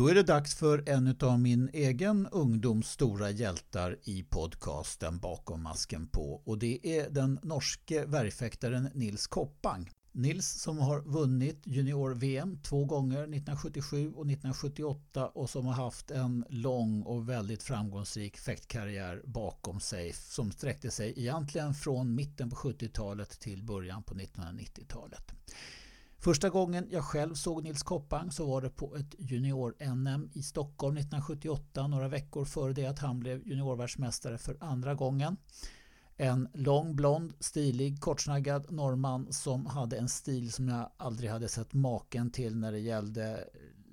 Då är det dags för en av min egen ungdoms stora hjältar i podcasten Bakom masken på och det är den norske värjfäktaren Nils Koppang. Nils som har vunnit junior-VM två gånger 1977 och 1978 och som har haft en lång och väldigt framgångsrik fäktkarriär bakom sig som sträckte sig egentligen från mitten på 70-talet till början på 1990-talet. Första gången jag själv såg Nils Koppang så var det på ett junior-NM i Stockholm 1978, några veckor före det att han blev juniorvärldsmästare för andra gången. En lång, blond, stilig, kortsnaggad norrman som hade en stil som jag aldrig hade sett maken till när det gällde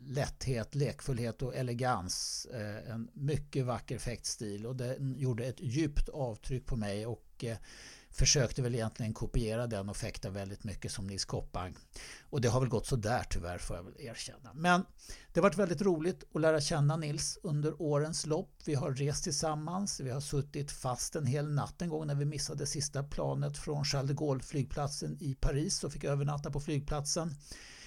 lätthet, lekfullhet och elegans. Eh, en mycket vacker fäktstil och den gjorde ett djupt avtryck på mig och eh, försökte väl egentligen kopiera den och fäkta väldigt mycket som Nils Koppang. Och det har väl gått sådär tyvärr får jag väl erkänna. Men det har varit väldigt roligt att lära känna Nils under årens lopp. Vi har rest tillsammans, vi har suttit fast en hel natt en gång när vi missade sista planet från Charles de Gaulle flygplatsen i Paris och fick övernatta på flygplatsen.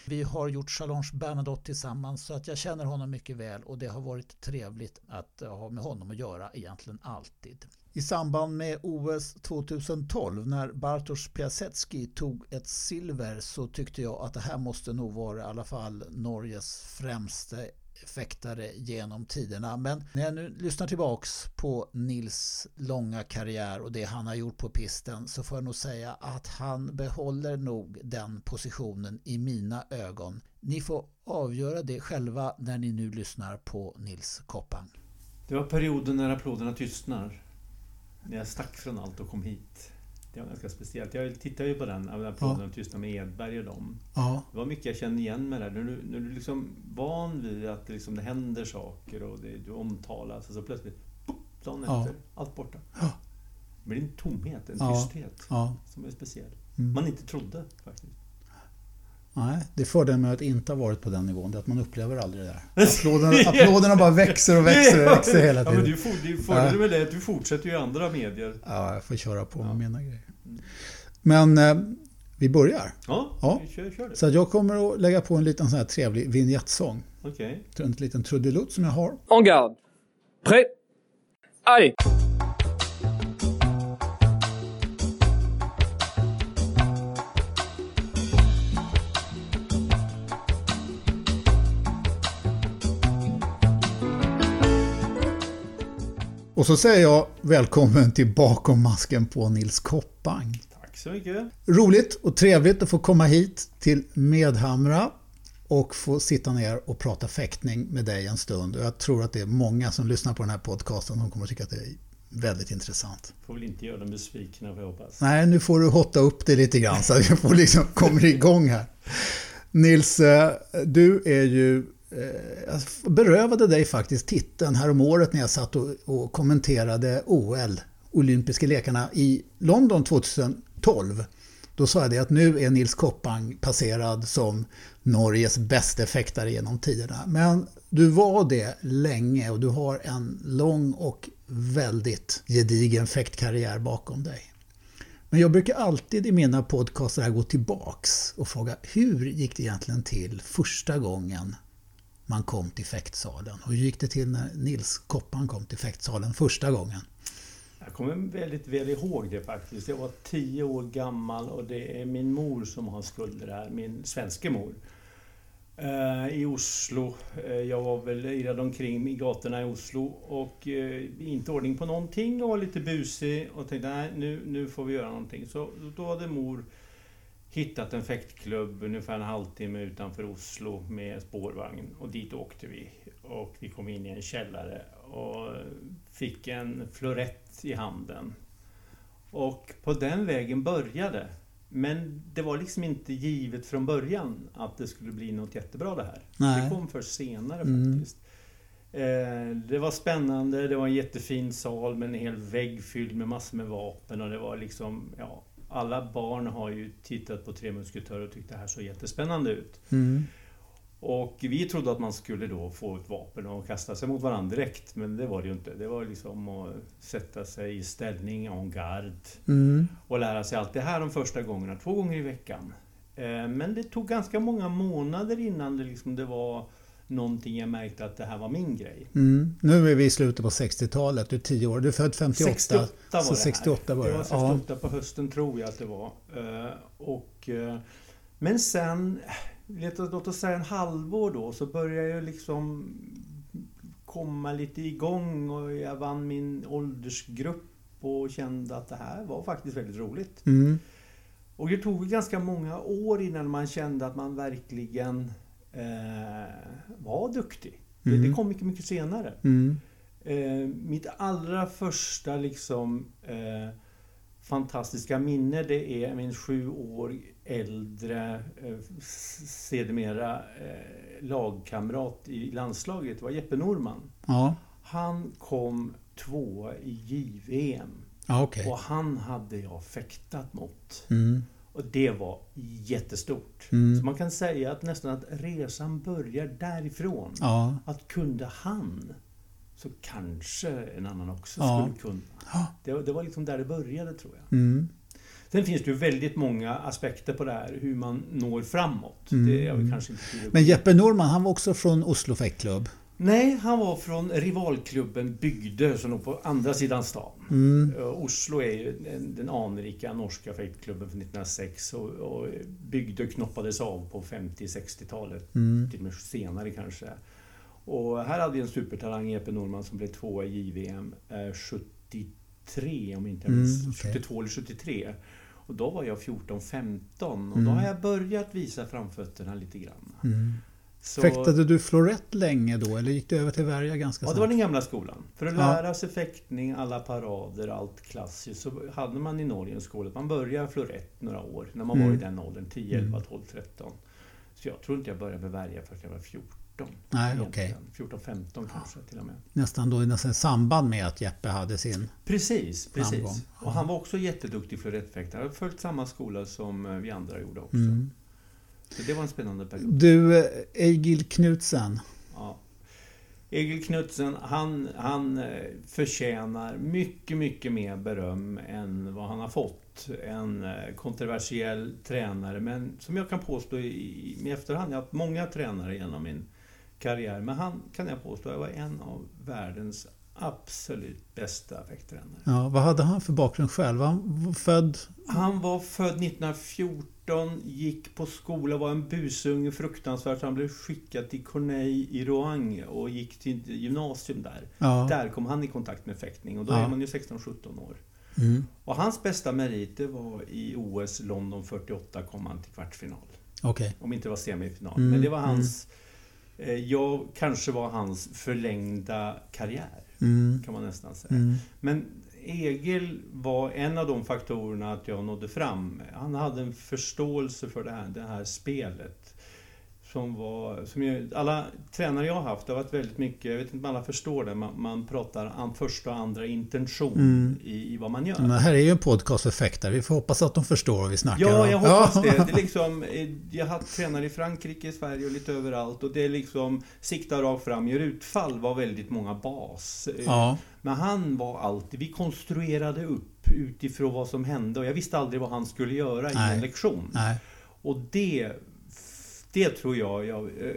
Vi har gjort Challenge Bernadotte tillsammans så att jag känner honom mycket väl och det har varit trevligt att ha med honom att göra egentligen alltid. I samband med OS 2012 när Bartosz Piasecki tog ett silver så tyckte jag att det här måste nog vara i alla fall Norges främste fäktare genom tiderna. Men när jag nu lyssnar tillbaks på Nils långa karriär och det han har gjort på pisten så får jag nog säga att han behåller nog den positionen i mina ögon. Ni får avgöra det själva när ni nu lyssnar på Nils Koppang. Det var perioden när applåderna tystnar. När jag stack från allt och kom hit. Det var ganska speciellt. Jag tittade ju på den, applåderna ja. tystnar med Edberg och dem. Ja. Det var mycket jag kände igen med det. När du, när du liksom van vid att det, liksom, det händer saker och det, du omtalas och så plötsligt, dagen ja. efter, allt borta. Ja. Det blir en tomhet, en tysthet som är speciell. Mm. Man inte trodde faktiskt. Nej, det är fördelen med att inte ha varit på den nivån, det är att man upplever aldrig det där. Applåderna, applåderna bara växer och växer och växer hela tiden. Ja, men du, fördelen med det är att du fortsätter ju i andra medier. Ja, jag får köra på med mina grejer. Men eh, vi börjar. Ja, ja. Kör, kör det. Så jag kommer att lägga på en liten sån här trevlig vignettsång. Okej. Okay. En liten trudelutt som jag har. En garde. Prêt. Allez! Och så säger jag välkommen till Bakom masken på Nils Koppang. Tack så mycket. Roligt och trevligt att få komma hit till Medhamra och få sitta ner och prata fäktning med dig en stund. Jag tror att det är många som lyssnar på den här podcasten som kommer att tycka att det är väldigt intressant. Får väl inte göra dem besvikna får jag hoppas. Nej, nu får du hotta upp det lite grann så att vi får liksom kommer igång här. Nils, eh, du är ju jag berövade dig faktiskt titeln här om året när jag satt och, och kommenterade OL, olympiska lekarna i London 2012. Då sa jag det att nu är Nils Koppang passerad som Norges bästa fäktare genom tiderna. Men du var det länge och du har en lång och väldigt gedigen fäktkarriär bakom dig. Men jag brukar alltid i mina podcaster gå tillbaks och fråga hur gick det egentligen till första gången man kom till fäktsalen. Och hur gick det till när Nils Koppan kom till fäktsalen första gången? Jag kommer väldigt väl ihåg det faktiskt. Jag var tio år gammal och det är min mor som har skulder här, min svenska mor. Eh, I Oslo. Eh, jag var väl irrad omkring i gatorna i Oslo och eh, inte ordning på någonting och var lite busig och tänkte nej nu, nu får vi göra någonting. Så då hade mor hittat en fäktklubb ungefär en halvtimme utanför Oslo med spårvagn och dit åkte vi. Och vi kom in i en källare och fick en florett i handen. Och på den vägen började. Men det var liksom inte givet från början att det skulle bli något jättebra det här. Nej. Det kom först senare mm. faktiskt. Eh, det var spännande, det var en jättefin sal med en hel vägg fylld med massor med vapen och det var liksom, ja, alla barn har ju tittat på Tre Musketörer och tyckt det här såg jättespännande ut. Mm. Och vi trodde att man skulle då få ett vapen och kasta sig mot varandra direkt, men det var det ju inte. Det var liksom att sätta sig i ställning en garde mm. och lära sig allt det här de första gångerna, två gånger i veckan. Eh, men det tog ganska många månader innan det, liksom, det var någonting jag märkte att det här var min grej. Mm. Nu är vi i slutet på 60-talet, du är 10 år, du är född 58. 68 var så det 68 var det. det. var 68 på hösten tror jag att det var. Eh, och, eh, men sen, låt oss säga en halvår då, så började jag liksom komma lite igång och jag vann min åldersgrupp och kände att det här var faktiskt väldigt roligt. Mm. Och det tog ganska många år innan man kände att man verkligen var duktig. Det, Mm. det kom mycket, mycket senare. Mm. Eh, mitt allra första liksom eh, fantastiska minne det är min sju år äldre eh, sedermera eh, lagkamrat i landslaget. Det var Jeppe Norman. Ja, Han kom tvåa i JVM ja okej. och han hade jag fäktat mot. Mm. Och det var jättestort. Mm. Så man kan säga att nästan att resan börjar därifrån. Ja. Att kunde han så kanske en annan också Ja. skulle kunna. Det, det var liksom där det började tror jag. Mm. Sen finns det ju väldigt många aspekter på det här, hur man når framåt. Mm. Det är jag kanske inte Men Jeppe Norman, han var också från Oslo Fäktklubb. Nej, han var från rivalklubben Bygdö som låg på andra sidan stan. Mm. Eh, Oslo är ju den, anrika norska fäktklubben från 1906 och, och Bygdö knoppades av på 50-60-talet. Mm. till och med senare kanske. Och här hade vi en supertalang, Jeppe Norman, som blev tvåa i JVM eh, 73, om inte jag Mm, minns. okej. 72 eller 73. Och då var jag 14-15 och Mm. då har jag börjat visa framfötterna lite grann. Mm. Så, Fäktade du florett länge då eller gick du över till värja ganska ja, snabbt? det var den gamla skolan. För att Ja. lära sig fäktning, alla parader, allt klassiskt, så hade man i Norge en skola. Man började florett några år, när man var Mm. i den åldern. 10, 11, 12, 13. Så jag tror inte jag började med värja förrän jag var 14. Nej, okej. 14, 15 kanske till och med. Nästan då nästan i samband med att Jeppe hade sin... Precis, precis. Framgång. Och han var också jätteduktig florettfäktare. Han har följt samma skola som eh, vi andra gjorde också. Mm. Så det var en spännande period. Du, eh, Egil Knutsen. Ja. Egil Knutsen, han, han eh, förtjänar mycket, mycket mer beröm än vad han har fått. En eh, kontroversiell tränare, men som jag kan påstå i, i efterhand, jag har haft många tränare genom min karriär, men han kan jag påstå jag var en av världens absolut bästa fäkttränare. Ja, vad hade han för bakgrund själv? Han var född... Han var född 1914, gick på skola, var en busunge fruktansvärt. Han blev skickad till Corneille i Rouen och gick till gymnasium där. Ja. Där kom han i kontakt med fäktning och då Ja. är man ju 16-17 år. Mm. Och hans bästa meriter var i OS London 48 kom han till kvartsfinal. Okej. Om inte det var semifinal. Mm, Men det var hans... Eh, jag kanske var hans förlängda karriär, Mm. kan man nästan säga. Mm. Men Egil var en av de faktorerna att jag nådde fram. Han hade en förståelse för det här, det här spelet. Som var, som ju, alla tränare jag har haft, det har varit väldigt mycket, jag vet inte om alla förstår det, man, man pratar an första och andra intention Mm. i, i vad man gör. Men det här är ju en podcast för fäktare. Vi får hoppas att de förstår vad vi snackar om. Ja, jag hoppas Ja. det. det är liksom, eh, jag har haft tränare i Frankrike, i Sverige och lite överallt. Och det är liksom sikta rakt fram, gör utfall var väldigt många bas. Eh, Ja. Men han var alltid, vi konstruerade upp utifrån vad som hände och jag visste aldrig vad han skulle göra i Nej. en lektion. Nej. Och det, det tror jag jag eh,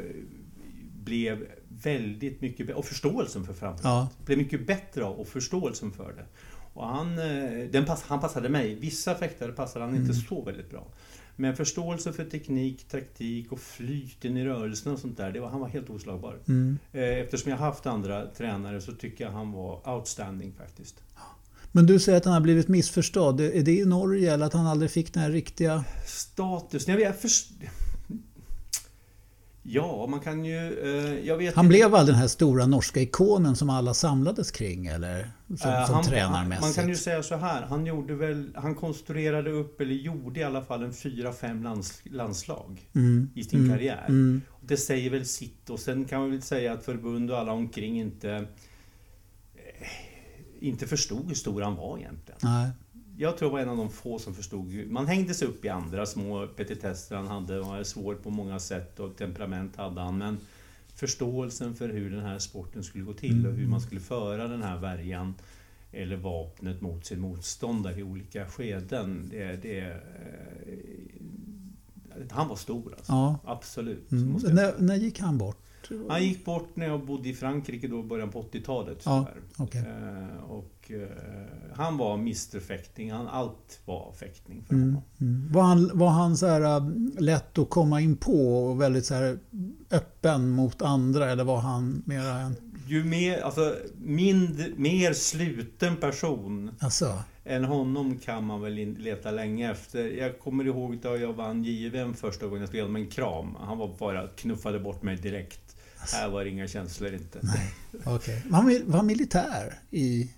blev väldigt mycket och förståelsen för framförallt. Ja. Blev mycket bättre av och förståelsen för det. Och han, eh, den pass, han passade mig. Vissa fäktare passade han inte Mm. så väldigt bra. Men förståelse för teknik, taktik och flyten i rörelserna och sånt där, det var, han var helt oslagbar. Mm. Eh, Eftersom jag haft andra tränare så tycker jag han var outstanding faktiskt. Men du säger att han har blivit missförstådd. Är det i Norge eller att han aldrig fick den här riktiga... Status? Jag vet, först... Ja, man kan ju... eh, Han blev aldrig den här stora norska ikonen som alla samlades kring eller? Som, Eh, som han, tränarmässigt. Man kan ju säga så här, han gjorde väl... Han konstruerade upp, eller gjorde i alla fall en fyra, fem lands, landslag Mm. i sin Mm. karriär. Mm. Det säger väl sitt och sen kan man väl säga att förbund och alla omkring inte... eh, Inte förstod hur stor han var egentligen. Nej. Jag tror jag var en av de få som förstod. Man hängde sig upp i andra små petitesser han hade. Han var svår på många sätt och temperament hade han. Men förståelsen för hur den här sporten skulle gå till och hur man skulle föra den här värjan eller vapnet mot sin motståndare i olika skeden. Det, det, eh, han var stor alltså. Ja. Absolut. Mm. När, när gick han bort? Han gick bort när jag bodde i Frankrike då i början på 80-talet. Ja, okej. Eh, och eh, han var Mr Fäkting. Han, allt var fäktning för Mm, honom. mm. Var han, var han så här äh, lätt att komma in på och väldigt så här öppen mot andra eller var han mera en... Ju mer, alltså, mindre, mer sluten person Alltså, än honom kan man väl leta länge efter. Jag kommer ihåg då jag vann JVM första gången jag ge honom en kram. Han var bara knuffade bort mig direkt. Här var det inga känslor inte. okej. Var, han, mil- var han militär i...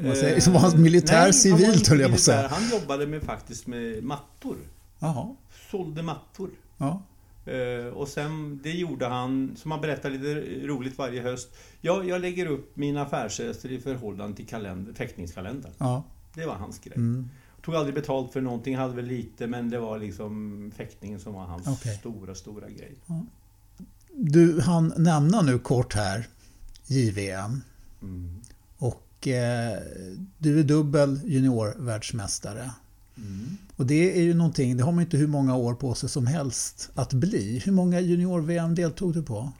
Vad säger, Eh, så var han militär nej, han civilt höll jag på att säga. Han jobbade med, faktiskt med mattor. Jaha. Sålde mattor. Ja. Eh, och sen, det gjorde han, som han berättar lite roligt varje höst. Jag, jag lägger upp mina affärsresor i förhållande till kalender, fäktningskalendern. ja. Det var hans grej. Mm. Tog aldrig betalt för någonting, hade väl lite, men det var liksom fäktningen som var hans Okej. stora, stora grej. Du hann nämna nu kort här JVM Mm. och eh, du är dubbel juniorvärldsmästare. Mm. Och det är ju någonting, det har man inte hur många år på sig som helst att bli. Hur många junior-VM deltog du på?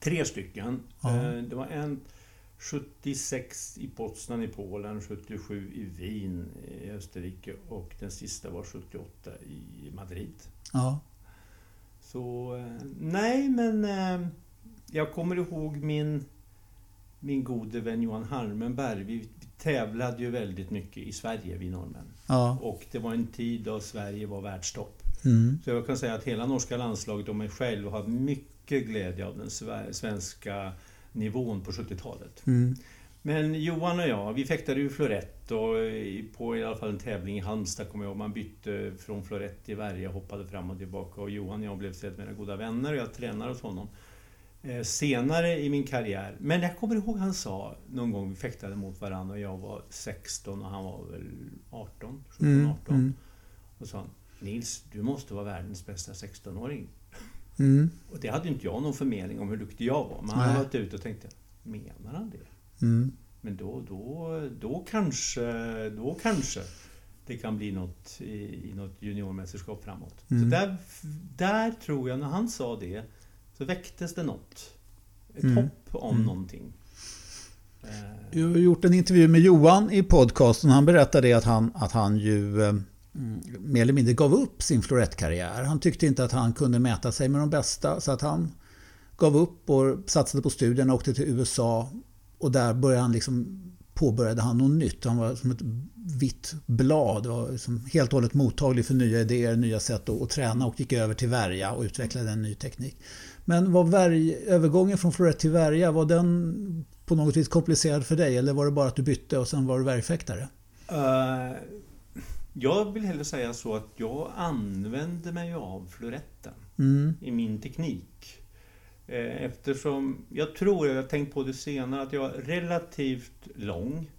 Tre stycken. Ja. Eh, Det var en 76 i Poznan i Polen, 77 i Wien i Österrike och den sista var 78 i Madrid. Ja. Så eh, nej, men eh, jag kommer ihåg min, min gode vän Johan Harmenberg. Vi tävlade ju väldigt mycket i Sverige, vi norrmän. Ja. Och det var en tid då Sverige var världstopp. Mm. Så jag kan säga att hela norska landslaget och mig själv har mycket glädje av den sve- svenska nivån på 70-talet. Mm. Men Johan och jag, vi fäktade ju florett och i- på i alla fall en tävling i Halmstad kommer jag ihåg. Man bytte från florett till värja, hoppade fram och tillbaka och Johan och jag blev sedermera goda vänner och jag tränade hos honom. Eh, senare i min karriär. Men jag kommer ihåg han sa någon gång vi fäktade mot varandra och jag var 16 och han var väl 18, 17, Mm. 18. Mm. Och sa Nils, du måste vara världens bästa 16-åring. Mm. Och det hade inte jag någon förmening om hur duktig jag var. Men han hade varit ute och tänkte, menar han det? Mm. Men då, då, då kanske, då kanske det kan bli något i, i något juniormästerskap framåt. Mm. Så där, där tror jag, när han sa det, så väcktes det något. Ett Mm. hopp om Mm. någonting. Jag har gjort en intervju med Johan i podcasten. Han berättade att han, att han ju eh, mer eller mindre gav upp sin florettkarriär. Han tyckte inte att han kunde mäta sig med de bästa så att han gav upp och satsade på studierna och åkte till USA. Och där började han liksom, påbörjade han något nytt. Han var som ett vitt blad. Var liksom helt och hållet mottaglig för nya idéer, nya sätt att, att träna och gick över till värja och utvecklade en ny teknik. Men var värj, övergången från florett till värja, var den på något vis komplicerad för dig? Eller var det bara att du bytte och sen var du värjfäktare? eh, jag vill hellre säga så att jag använde mig av floretten. Mm. i min teknik. Eh, Eftersom jag tror, jag har tänkt på det senare, att jag är relativt lång.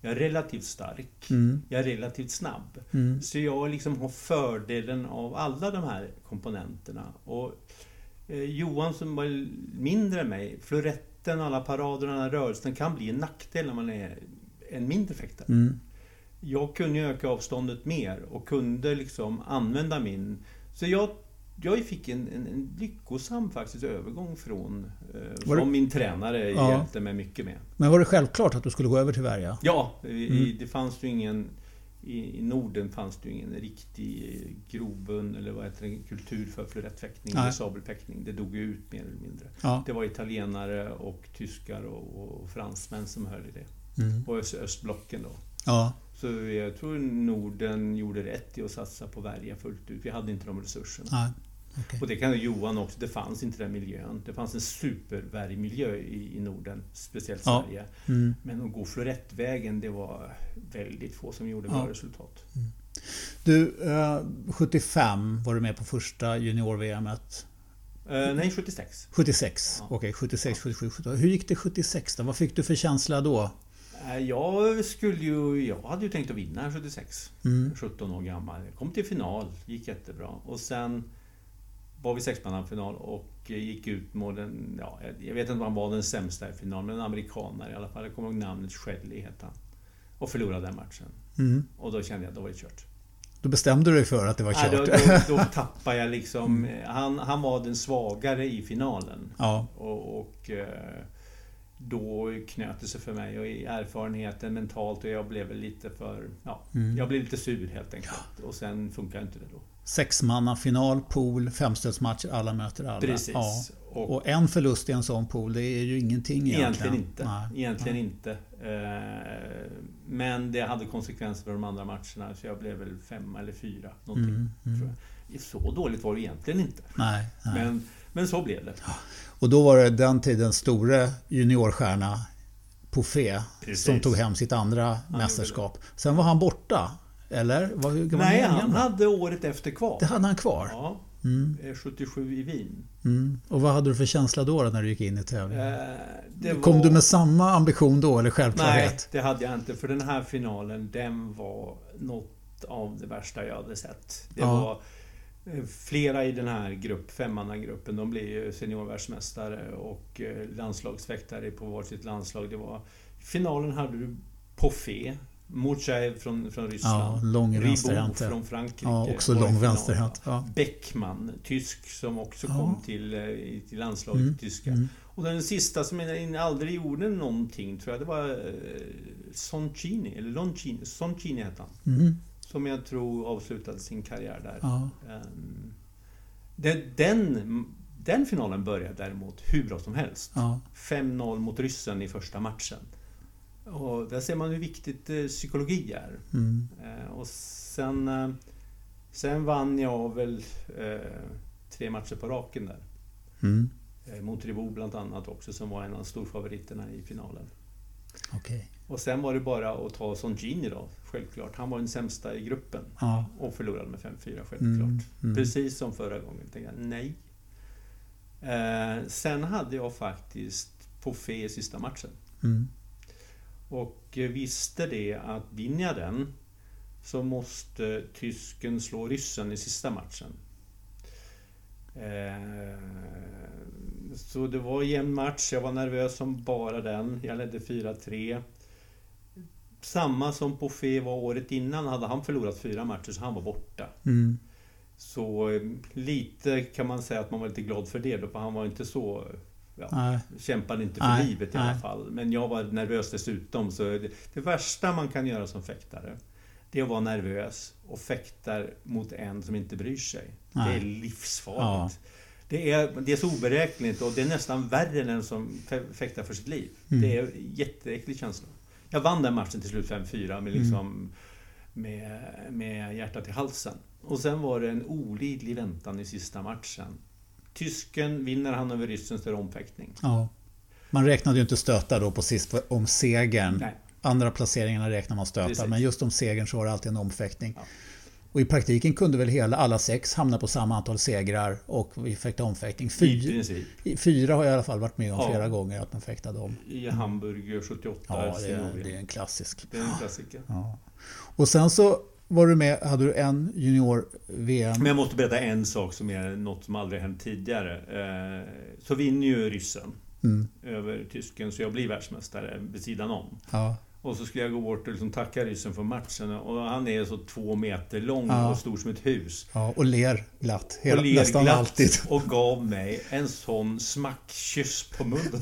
Jag är relativt stark. Mm. Jag är relativt snabb. Mm. Så jag liksom har fördelen av alla de här komponenterna. Och Johan som var mindre än mig, floretten, alla parader, alla rörelsen kan bli en nackdel när man är en mindre fäktare. Mm. Jag kunde öka avståndet mer och kunde liksom använda min... Så jag, jag fick en, en, en lyckosam faktiskt övergång från... Eh, Var det- som min tränare Ja. hjälpte mig mycket med. Men var det självklart att du skulle gå över till värja? Ja, Mm. det fanns ju ingen... I, I Norden fanns det ju ingen riktig grobund eller vad heter det, kultur för florettfäktning eller sabelfäktning. Det dog ju ut mer eller mindre. Ja. Det var italienare och tyskar och, och fransmän som höll i det. Mm. Och öst, östblocken då. Ja. Så jag tror Norden gjorde rätt i att satsa på värja fullt ut. Vi hade inte de resurserna. Nej. Okej. Och det kan Johan också, det fanns inte den miljön. Det fanns en supervärjmiljö i, i Norden, speciellt Ja. Sverige. Mm. Men att gå florettvägen, det var väldigt få som gjorde Ja. bra resultat. Du, eh, 75 var du med på första junior-VMet. Eh, nej, 76. 76. Ja. Okej, 76, 77, 78. Hur gick det 76 då? Vad fick du för känsla då? Eh, jag skulle ju, jag hade ju tänkt att vinna 76. Mm. 17 år gammal. Jag kom till final, gick jättebra. Och sen var vi sexmannafinal och gick ut mot en, ja, jag vet inte om han var den sämsta i finalen, men en amerikanare i alla fall. Jag kommer ihåg namnet, Shedley hette han. Och förlorade den matchen. Mm. Och då kände jag att då var det kört. Då bestämde du dig för att det var kört? Ja, då, då, då tappade jag liksom... Mm. Han, han var den svagare i finalen. Ja. Och, och eh, då knöt det sig för mig och i erfarenheten mentalt och jag blev lite för... Ja, mm. jag blev lite sur helt enkelt. Och sen funkar inte det då. Sexmanna final, pool, femstötsmatcher, alla möter alla. Precis. Ja. Och, och, en förlust i en sån pool, det är ju ingenting egentligen. Egentligen inte. Nej. Egentligen Nej. inte. Eh, men det hade konsekvenser för de andra matcherna, så jag blev väl femma eller fyra. Någonting, mm, mm. Så dåligt var det egentligen inte. Nej, nej. Men, men så blev det. Och då var det den tidens store juniorstjärna Poffé som tog hem sitt andra han mästerskap. Sen var han borta. Eller? Var, var Nej, han hade året efter kvar. Det hade han kvar? Ja. Mm. 77 i Wien. Mm. Och vad hade du för känsla då, när du gick in i tävlingen? Eh, Kom var... du med samma ambition då eller självklarhet? Nej, det hade jag inte. För den här finalen, den var något av det värsta jag hade sett. Det ja. var eh, Flera i den här grupp, femmannagruppen, de blev ju seniorvärldsmästare och eh, landslagsfäktare på varsitt landslag. Det var, finalen hade du Poffé, Murchaev från, från Ryssland. Ja, lång vänsterhänt. från Frankrike. Ja, också lång vänsterhänt. Ja. Beckman, tysk, som också ja. kom till, eh, till landslaget mm. tyska. Mm. Och den sista som aldrig gjorde någonting, tror jag, det var eh, Soncini, eller Loncini, Soncini hette han. Mm. Som jag tror avslutade sin karriär där. Ja. Um, den, den finalen började däremot hur bra som helst. Ja. 5-0 mot ryssen i första matchen. Och där ser man hur viktigt eh, psykologi är. Mm. Eh, och sen, eh, sen vann jag väl tre matcher på raken där. Mm. Mot Ribot bland annat också, som var en av storfavoriterna i finalen. Okay. Och sen var det bara att ta Songini då, självklart. Han var den sämsta i gruppen. Ja. Och förlorade med 5-4, självklart. Mm. Mm. Precis som förra gången. Tänkte jag, nej. Eh, sen hade jag faktiskt fe i sista matchen. Mm. Och visste det att vinner jag den så måste tysken slå ryssen i sista matchen. Eh, så det var jämn match, jag var nervös som bara den. Jag ledde 4-3. Samma som Fe var året innan hade han förlorat fyra matcher så han var borta. Mm. Så eh, lite kan man säga att man var lite glad för det då, för han var inte så ja, kämpade inte för Nej. livet i alla fall. Men jag var nervös dessutom. Så det, det, värsta man kan göra som fäktare, det är att vara nervös och fäktar mot en som inte bryr sig. Nej. Det är livsfarligt. Ja. Det är, det är så oberäkneligt och det är nästan värre än den som fäktar för sitt liv. Mm. Det är en jätteäcklig känsla. Jag vann den matchen till slut 5-4 med, liksom, mm. med, med hjärtat i halsen. Och sen var det en olidlig väntan i sista matchen. Tysken vinner han över ryssen så är det omfäktning. Ja. Man räknade ju inte stötar då på sist om segern. Nej. Andra placeringarna räknar man stötar, Precis. men just om segern så var det alltid en omfäktning. Ja. Och i praktiken kunde väl hela, alla sex hamna på samma antal segrar och vi fäktade omfäktning. Fyra, fyra har jag i alla fall varit med om ja. flera gånger att man fäktade om. I Hamburg 78. Ja, det är, det är en klassisk. Det är en klassiker. Ja. Och sen så var du med, hade du en junior-VM? Men jag måste berätta en sak som är något som aldrig hänt tidigare. Eh, så vinner ju ryssen mm. över tysken, så jag blir världsmästare vid sidan om. Ja. Och så skulle jag gå bort och liksom tacka ryssen för matchen. Och han är så två meter lång ja. och stor som ett hus. Ja, och ler glatt. Hela, och ler nästan glatt alltid. Och gav mig en sån smackkyss på munnen.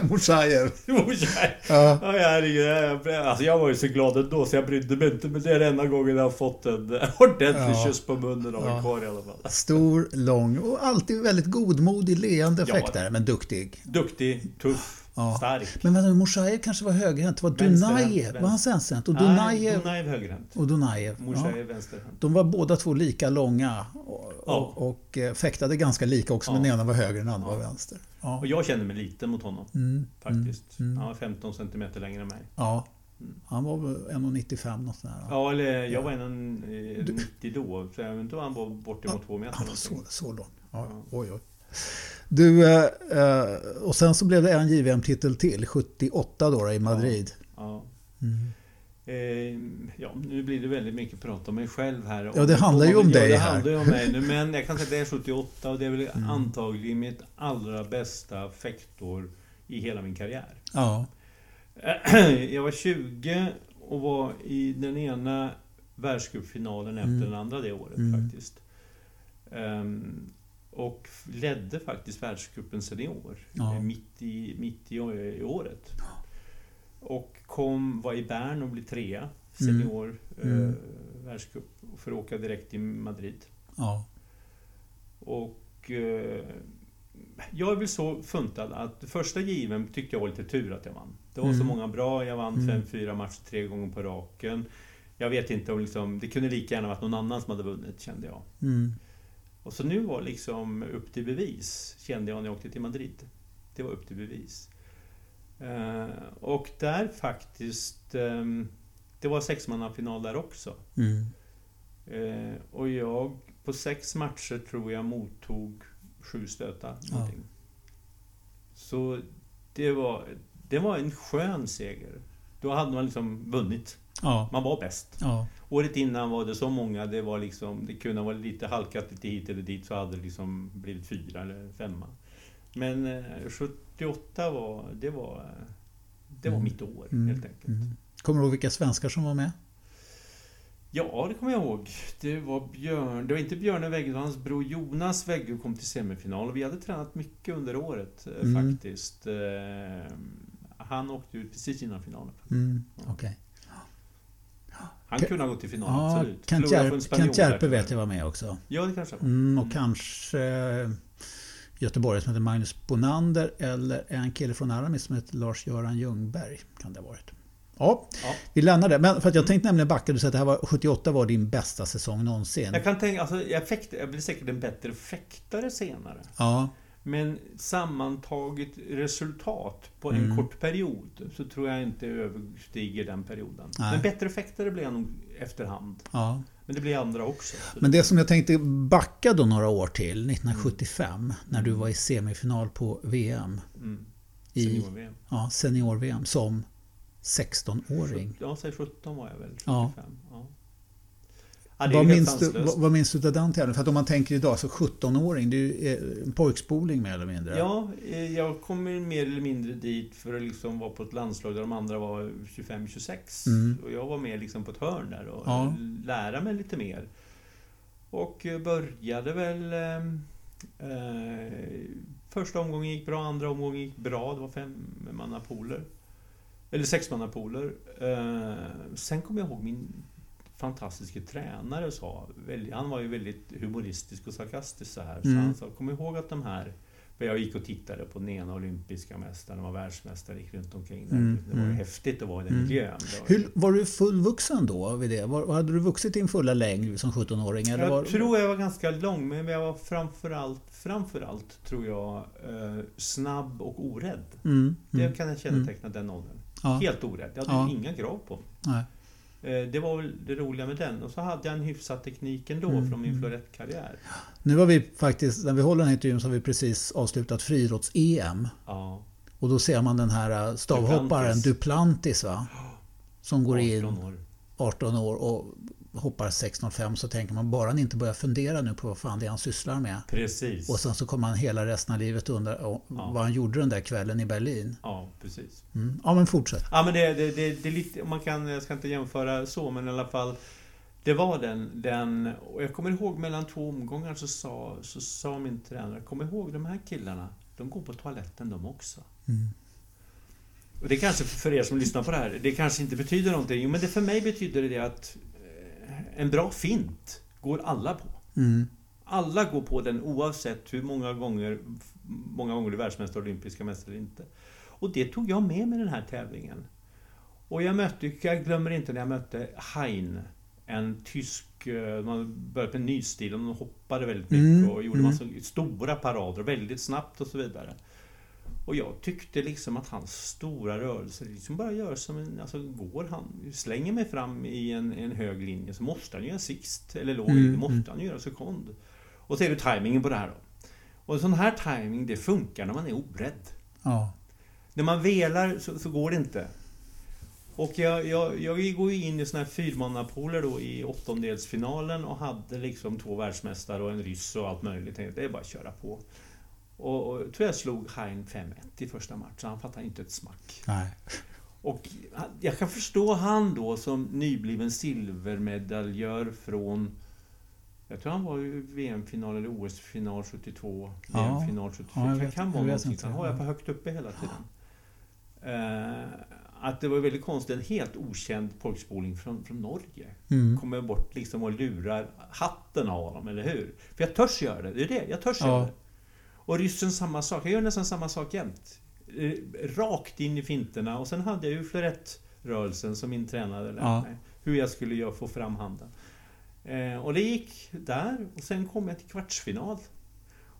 Morsajer. Morsajer. Ja. Ja, herregud. Alltså jag var ju så glad ändå så jag brydde mig inte. Men det är den enda gången jag har fått en ordentlig ja. kyss på munnen av en karl i alla fall. Stor, lång och alltid väldigt godmodig, leende fäktare. Men duktig. Duktig, tuff. Ja. Stark. Men vänta, Moshaev kanske var högerhänt. Det var Dunajev. Var han vänsterhänt? Och Dunajev... Dunajev högerhänt. Och Dunajev. Moshaev ja. vänsterhänt. De var båda två lika långa. Och, ja. och, och eh, fäktade ganska lika också. Men den ena var höger, den andra var vänster. Och jag kände mig liten mot honom. Mm. Faktiskt. Mm. Han var 15 cm längre än mig. Ja. Mm. Han var väl 1,95 något sånt där. Ja, eller jag var 1,90 då. Så jag vet inte om han var bortemot 2 meter. Han var så, så lång. Ja. Oj, oj. Du, eh, eh, och sen så blev det en JVM-titel till, 78 då, i Madrid. Ja. ja. Mm. Eh, ja, nu blir det väldigt mycket prat om mig själv här. Ja, det handlar ju om dig här. Det handlar ju om mig nu, men jag kan säga att det är 78 och det är väl mm. antagligen mitt allra bästa fäktår i hela min karriär. Ja. Jag var 20 och var i den ena världscupfinalen efter Mm. den andra det året Mm. faktiskt. Ehm, och ledde faktiskt världscupen senior Ja. eh, mitt, i, mitt i, i året. Och kom, var i Bern och blev trea senior Mm. eh, världscup för att åka direkt till Madrid. Ja. Och eh, jag är väl så funtad att första given tyckte jag var lite tur att jag vann. Det var så Mm. många bra, jag vann Mm. fem, fyra matcher tre gånger på raken. Jag vet inte om liksom, det kunde lika gärna varit någon annan som hade vunnit kände jag. Mm. Och så nu var liksom upp till bevis, kände jag när jag åkte till Madrid. Det var upp till bevis. Eh, och där faktiskt, ehm, det var sexmannafinal där också. Mm. Eh, och jag, på sex matcher tror jag mottog sju stötar. Ja. Så det var, det var en skön seger. Då hade man liksom vunnit. Ja. Man var bäst. Ja. Året innan var det så många, det var liksom, det kunde ha varit lite halkat lite hit eller dit så hade det liksom blivit fyra eller femma. Men eh, 78 var, det var, eh, det var Mm. mitt år Mm. helt enkelt. Mm. Kommer du ihåg vilka svenskar som var med? Ja, det kommer jag ihåg. Det var Björn, det var inte Björne Weggel, det var hans bror Jonas Weggel kom till semifinal. Och vi hade tränat mycket under året eh, Mm. faktiskt. Eh, Han åkte ut precis innan finalen. Mm. Okej. Han kunde ha gått till final, Ja, absolut. Kent, Järp, Kent Järpe vet jag var med också. Ja, det kanske var. Mm, och Mm. kanske eh, Göteborg som heter Magnus Bonander eller en kille från Aramis som heter Lars-Göran Ljungberg. Kan det ha varit. Ja, Ja. vi lämnar det. Men för att jag tänkte nämligen backa. Du sa att det här var, 78 var din bästa säsong någonsin. Jag kan tänka, alltså, jag, fäkt, jag blir säkert en bättre fäktare senare. Ja, Men sammantaget resultat på en Mm. kort period så tror jag inte överstiger den perioden. Nej. Men bättre fäktare blir nog efterhand. ja. Men det blir andra också. Så Men det som jag tänkte backa då några år till, 1975, när du var i semifinal på VM. Mm. Senior-VM. ja, senior-VM som 16-åring. Ja, säg 17 var jag väl. 75. Ja. Ja. Vad minns, du, sanslöst. vad, vad minns du av den tävlingen? För att om man tänker idag så 17-åring, det är ju eh, en pojkspoling mer eller mindre. Ja, eh, jag kom mer eller mindre dit för att liksom vara på ett landslag där de andra var 25-26. Mm. Och jag var med liksom på ett hörn där och Ja. lära mig lite mer. Och eh, började väl... Eh, eh, första omgången gick bra, andra omgången gick bra. Det var femmannapooler. Eller sexmannapooler. Eh, sen kommer jag ihåg min fantastiska tränare sa, han var ju väldigt humoristisk och sarkastisk så här. Så Mm. han sa, kom ihåg att de här för jag gick och tittade på den ena olympiska mästaren, var världsmästare, gick runt omkring där. Mm, Det var ju mm. häftigt att vara i den Mm. miljön. Var Hur, var du fullvuxen då vid det? Var, hade du vuxit din fulla längd som 17-åring? Eller Jag var, tror jag var ganska lång, men jag var framförallt, framförallt tror jag, eh, snabb och orädd. Mm, Det mm, kan jag känneteckna den åldern. ja, Helt orädd. Jag hade Ja. inga krav på mig. Eh, Det var väl det roliga med den. Och så hade jag en hyfsad teknik ändå Mm, från min mm. florettkarriär. Nu har vi faktiskt, när vi håller den här intervjun så har vi precis avslutat friidrotts-EM. Ja. Och då ser man den här eh, stavhopparen Duplantis. Duplantis va? Som går 18 in år. 18 år och hoppar 6.05 så tänker man bara han inte börjar fundera nu på vad fan det är han sysslar med. Precis. Och sen så kommer han hela resten av livet undra Ja. vad han gjorde den där kvällen i Berlin. Ja, precis. Mm. Ja men fortsätt. Ja men det, det, det, det är lite, man kan, jag ska inte jämföra så men i alla fall Det var den, den och jag kommer ihåg mellan två omgångar så sa, så sa min tränare Kom ihåg de här killarna De går på toaletten de också Mm. Och det kanske för er som lyssnar på det här Det kanske inte betyder någonting Jo men det för mig betyder det att En bra fint Går alla på Mm. alla går på den oavsett hur många gånger Många gånger du är världsmästare, olympiska mästare eller inte. Och det tog jag med mig den här tävlingen. Och jag mötte, jag glömmer inte när jag mötte Hein. En tysk, eh, man började med en ny stil och de hoppade väldigt mycket Mm, och gjorde mm. massa stora parader väldigt snabbt och så vidare. Och jag tyckte liksom att hans stora rörelser liksom bara gör som en... Alltså går han... Slänger mig fram i en, en hög linje så måste han ju göra sixt eller låg Mm, linje, måste mm. han ju göra sekund. Och så är det tajmingen på det här då. Och sån här timing det funkar när man är orädd. Ja. När man velar så, så går det inte. Och jag, jag, jag går ju in i såna här fyrmannapooler då i åttondelsfinalen och hade liksom två världsmästare och en ryss och allt möjligt. Det är bara att köra på. Och, och tror jag slog Hein 5-1 i första matchen. Han fattade inte ett smack. Nej. Och jag kan förstå han då som nybliven silvermedaljör från jag tror han var i VM-final eller OS-final 72, Ja. VM-final 74. Ja, det kan vara någonting. Han har jag på högt uppe hela tiden. Eh, att det var väldigt konstigt, en helt okänd pojkspoling från, från Norge Mm. kommer bort liksom och lurar hatten av honom, eller hur? För jag törs göra det, det är det, jag törs Ja. göra det. Och ryssen samma sak, jag gör nästan samma sak jämt. Eh, Rakt in i finterna och sen hade jag ju florettrörelsen som min tränare lärde Ja. mig. Hur jag skulle få fram handen. Eh, och det gick där och sen kom jag till kvartsfinal.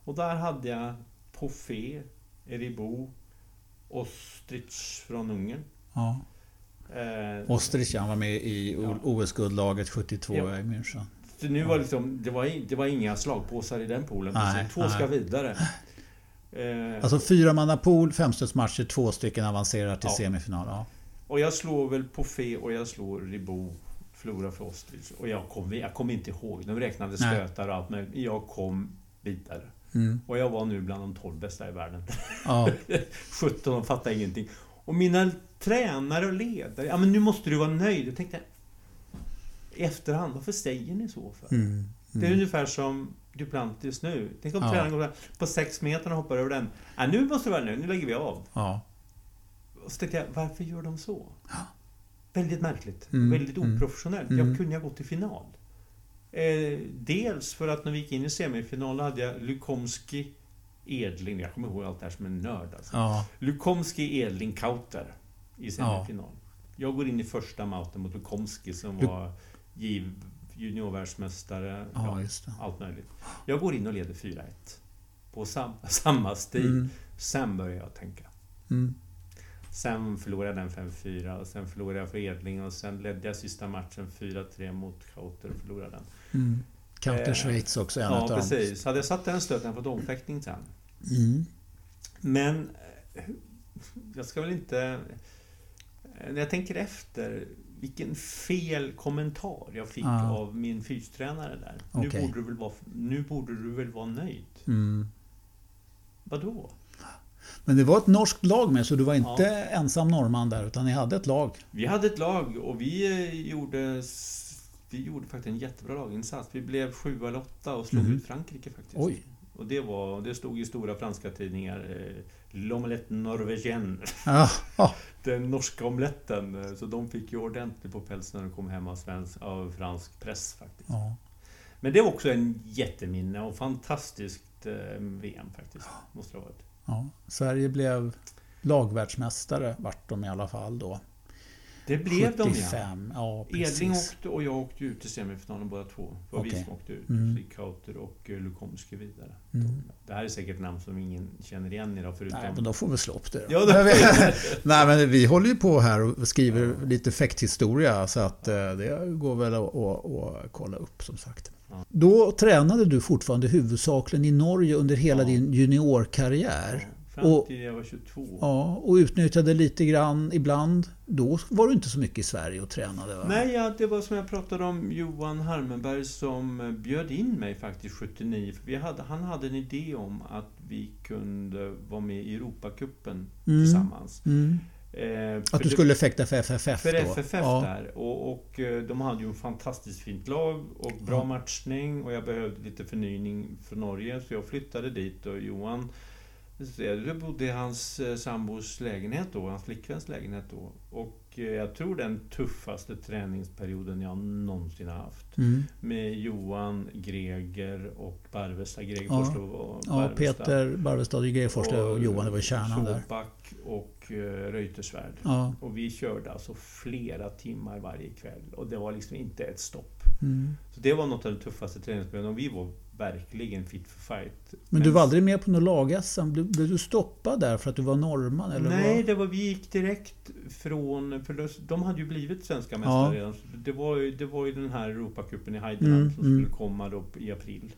Och där hade jag Poffé, Eribo, Ostrich från Ungern. Ja. Eh, Ostrich han var med i. OS-guldlaget 72 Ja. i München. Så nu var liksom, det, var, det var inga slagpåsar i den poolen. Nej. Två ska nej. vidare. Eh, Alltså fyra manna pool, femstötsmatcher, två stycken avancerar till Ja. semifinal. Ja. och jag slår väl på Fe och jag slår Ribot, förlorar för Ostrich. Och jag kom, jag kom inte ihåg. De räknade stötar och allt men Jag kom vidare. Mm. Och jag var nu bland de 12 bästa i världen. Ja. 17, de fattade ingenting. Och mina tränare och ledare, ja men nu måste du vara nöjd. Jag tänkte, i efterhand, varför säger ni så för? Mm. Det är Mm. ungefär som Duplantis nu. Tänk om Ja. tränaren går på sex meter och hoppar över den. Ja, nu måste du vara nöjd, nu lägger vi av. Ja. Och så tänkte jag, varför gör de så? Väldigt märkligt. Mm, Väldigt mm, oprofessionellt. mm. Jag kunde ha gått till final. Eh, dels för att när vi gick in i semifinal hade jag Lukomski, Edling. Jag kommer ihåg allt det här som en nörd. Alltså. Ja. Lukomski, Edling, Kauter i semifinal. Jag går in i första mouten mot Lukomski som Lu- var juniorvärldsmästare. ja, det. allt möjligt. Jag går in och leder 4-1. På sam, samma stil. Mm. Sen börjar jag tänka. Mm. Sen förlorade jag den 5-4 och sen förlorade jag för Edling och sen ledde jag sista matchen 4-3 mot Kauter och förlorade den. Mm. Counter Eh, Schweiz också, en Ja, precis. Hade jag satt den stöten på domfäktning sen. Mm. Men eh, jag ska väl inte... När jag tänker efter, vilken fel kommentar jag fick Ja. av min fystränare där. Okej. Nu, borde du väl vara, nu borde du väl vara nöjd? Mm. Vadå? Men det var ett norskt lag med, så du var inte ensam norrman där, utan ni hade ett lag. Vi hade ett lag och vi eh, gjorde, vi gjorde faktiskt en jättebra laginsats. Vi blev sju eller åtta och slog Mhm. ut Frankrike faktiskt. Oj. Och det, var, det stod i stora franska tidningar. Eh, L'omelette norvégienne. Den norska omeletten. Så de fick ju ordentligt på pälsen när de kom hem av, svensk, av fransk press faktiskt. ja. Men det var också en jätteminne och fantastiskt eh, VM faktiskt. Måste det ha varit. ja. Sverige blev lagvärldsmästare, vart de i alla fall då. Det blev de ja. 75. Ja, Edling åkte och jag åkte ut i semifinalen båda två. Det var vi Okej. som åkte ut. Mm. Kauter och eh, Lukomski vidare. Mm. Det här är säkert namn som ingen känner igen idag förutom... Nej, men då får vi slå upp det. då. Ja, vi- Nej, men vi håller ju på här och skriver lite fäkthistoria så att eh, det går väl att, att, att kolla upp som sagt. Ja. Då tränade du fortfarande huvudsakligen i Norge under hela Ja. din juniorkarriär. Fram Och- jag var 22. Ja, och utnyttjade lite grann ibland. Då var du inte så mycket i Sverige och tränade va? Nej, ja, det var som jag pratade om Johan Harmenberg som eh, bjöd in mig faktiskt 79. För hade, han hade en idé om att vi kunde vara med i Europacupen Mm. tillsammans. Mm. Eh, Att du skulle fäkta för FFF För då? FFF ja. där. Och, och eh, de hade ju en fantastiskt fint lag och bra Ja. matchning och jag behövde lite förnyning från Norge så jag flyttade dit och Johan jag bodde i hans eh, sambos lägenhet då, hans flickväns lägenhet då. Och eh, jag tror den tuffaste träningsperioden jag någonsin har haft. Mm. Med Johan, Greger och Barvesta. Greger Ja. Forslöv och Ja, Barvesta. Peter Barvestad, Gregerforslöv och Johan, det var kärnan där. Såback och uh, Reuterswärd. Ja. Och vi körde alltså flera timmar varje kväll och det var liksom inte ett stopp. Mm. Så det var något av det tuffaste träningsperioden och vi var verkligen fit for fight. Men du var aldrig med på något lag-SM? Blev, blev du stoppad där för att du var norrman? Eller Nej, vad? det var, vi gick direkt från... För de- de hade ju blivit svenska mästare Ja. redan. Det var, ju, det var ju den här Europacupen i Heideland Mm, som mm. skulle komma då i april.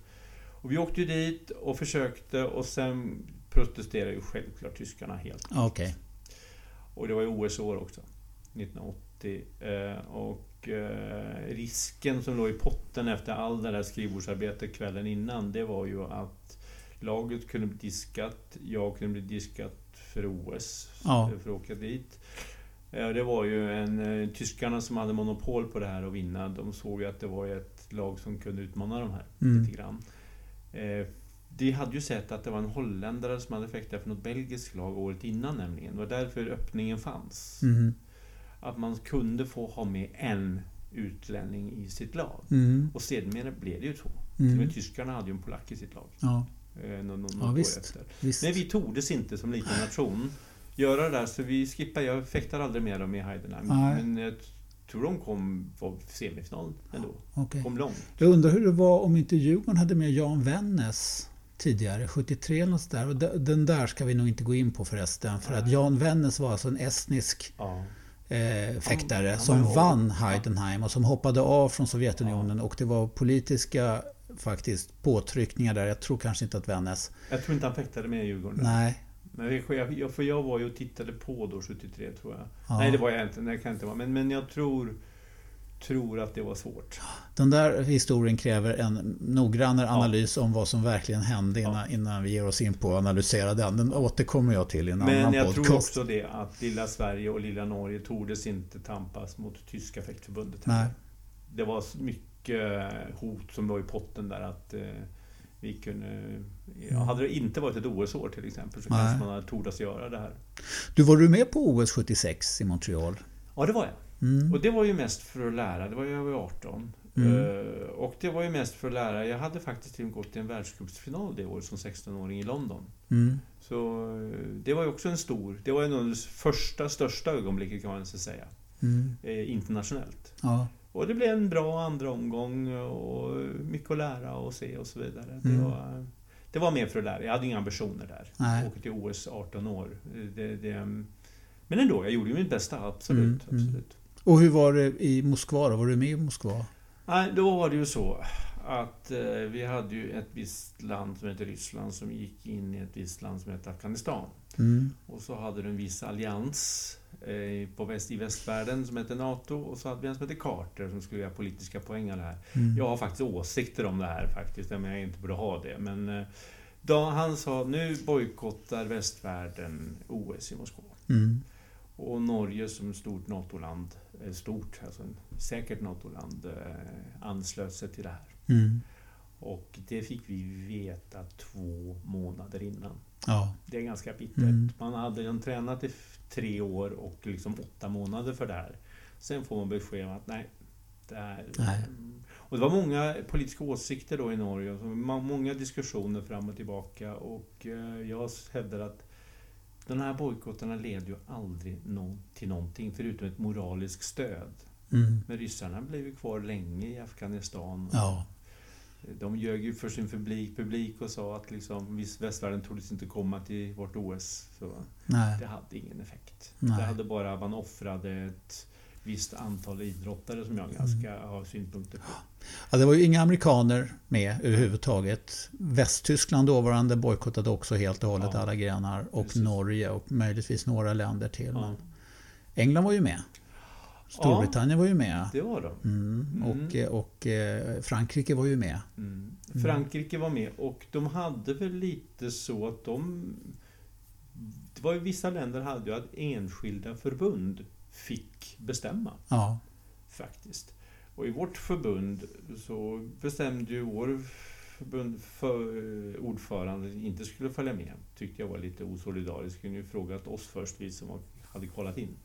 Och vi åkte ju dit och försökte och sen protesterade ju självklart tyskarna helt. Okej. Och det var ju OS-år också. 1980. Eh, och eh, risken som låg i potten efter all det där skrivbordsarbetet kvällen innan, det var ju att laget kunde bli diskat, jag kunde bli diskat för OS, Ja. för att åka dit. Ja, det var ju en, eh, tyskarna som hade monopol på det här att vinna. De såg ju att det var ett lag som kunde utmana de här Mm. lite grann. Eh, de hade ju sett att det var en holländare som hade fäktat för något belgiskt lag året innan nämligen. Det var därför öppningen fanns. Mm. Att man kunde få ha med en utlänning i sitt lag. Mm. Och sedermera blev det ju så. Till och Mm. med tyskarna hade ju en polack i sitt lag. Ja, Eh, nå- nå- något Ja, visst. efter. visst. Men vi tordes inte som liten nation göra det där, så vi skippade. Jag fäktar aldrig med dem i Heidenheim. Nej. Men jag tror de kom var semifinal ändå. Okej. Kom långt. Jag undrar hur det var om inte Djurgården hade med Jan Wennes tidigare, 73 eller något. Och de- Den där ska vi nog inte gå in på förresten. För att Jan Wennes var alltså en estnisk Ja. Eh, fäktare som vann Heidenheim och som hoppade av från Sovjetunionen. Och det var politiska faktiskt påtryckningar där. Jag tror kanske inte att Wennes... Jag tror inte han fäktade med i Djurgården. Nej. Jag, jag, för jag var ju och tittade på då 73 tror jag. Ja. Nej det var jag inte, det kan inte vara. Men, men jag tror, tror att det var svårt. Den där historien kräver en noggrannare analys om vad som verkligen hände innan, Ja. innan vi ger oss in på att analysera den. Den återkommer jag till i en Men annan jag podcast. tror också det att lilla Sverige och lilla Norge tordes inte tampas mot tyska fäktförbundet. Nej. Det var så mycket hot som var i potten där att eh, vi kunde... Ja, hade det inte varit ett OS-år till exempel så Nej. kanske man hade tordas göra det här. Du, var du med på OS 76 i Montreal? Ja, det var jag. Mm. Och det var ju mest för att lära. Det var jag var 18. Mm. Eh, och det var ju mest för att lära. Jag hade faktiskt till och med gått till en världscupsfinal det året som 16-åring i London. Mm. Så eh, det var ju också en stor... Det var ju nog det första, största ögonblicket kan man säga. Mm. Eh, internationellt. Ja. Och det blev en bra andra omgång och mycket att lära och se och så vidare. Det, Mm. var, det var mer för att lära. Jag hade inga ambitioner där. Nej. Åka till OS 18 år. Det, det, men ändå, jag gjorde ju mitt bästa. Absolut. Mm, mm. absolut. Och hur var det i Moskva då? Var du med i Moskva? Nej, då var det ju så att eh, vi hade ju ett visst land som heter Ryssland som gick in i ett visst land som heter Afghanistan. Mm. Och så hade du en viss allians eh, på väst, i västvärlden som hette NATO och så hade vi en som hette Carter som skulle göra politiska poäng av det här. Mm. Jag har faktiskt åsikter om det här faktiskt, men jag inte borde ha det. Men eh, då han sa nu bojkottar västvärlden OS i Moskva. Mm. Och Norge som stort NATO-land, stort, alltså säkert NATO-land, eh, anslöt sig till det här. Mm. Och det fick vi veta två månader innan. Ja. Det är ganska bittert. Mm. Man hade tränat i tre år och liksom åtta månader för det här. Sen får man besked om att nej, det här... Nej. Och det var många politiska åsikter då i Norge. och så må- Många diskussioner fram och tillbaka. Och eh, jag hävdar att de här bojkotterna leder ju aldrig nå- till någonting förutom ett moraliskt stöd. Mm. Men ryssarna blev ju kvar länge i Afghanistan. Ja. De ljög ju för sin publik, publik och sa att liksom, västvärlden troligtvis inte komma till vårt OS. Så Nej. det hade ingen effekt. Nej. Det hade bara, man offrade ett visst antal idrottare som jag ganska har synpunkter på. Ja, det var ju inga amerikaner med överhuvudtaget. Västtyskland dåvarande bojkottade också helt och hållet Ja. alla grenar. Och Precis. Norge och möjligtvis några länder till. Ja, England var ju med. Storbritannien var ju med. det var de. Mm. Mm. Och, eh, och Frankrike var ju med. Mm. Frankrike var med och de hade väl lite så att de... Det var ju vissa länder hade ju att enskilda förbund fick bestämma. Ja. faktiskt. Och i vårt förbund så bestämde ju vår förbund för, ordförande inte skulle följa med. Tyckte jag var lite osolidariskt. Kunde ju frågat oss först, vi som hade kollat in.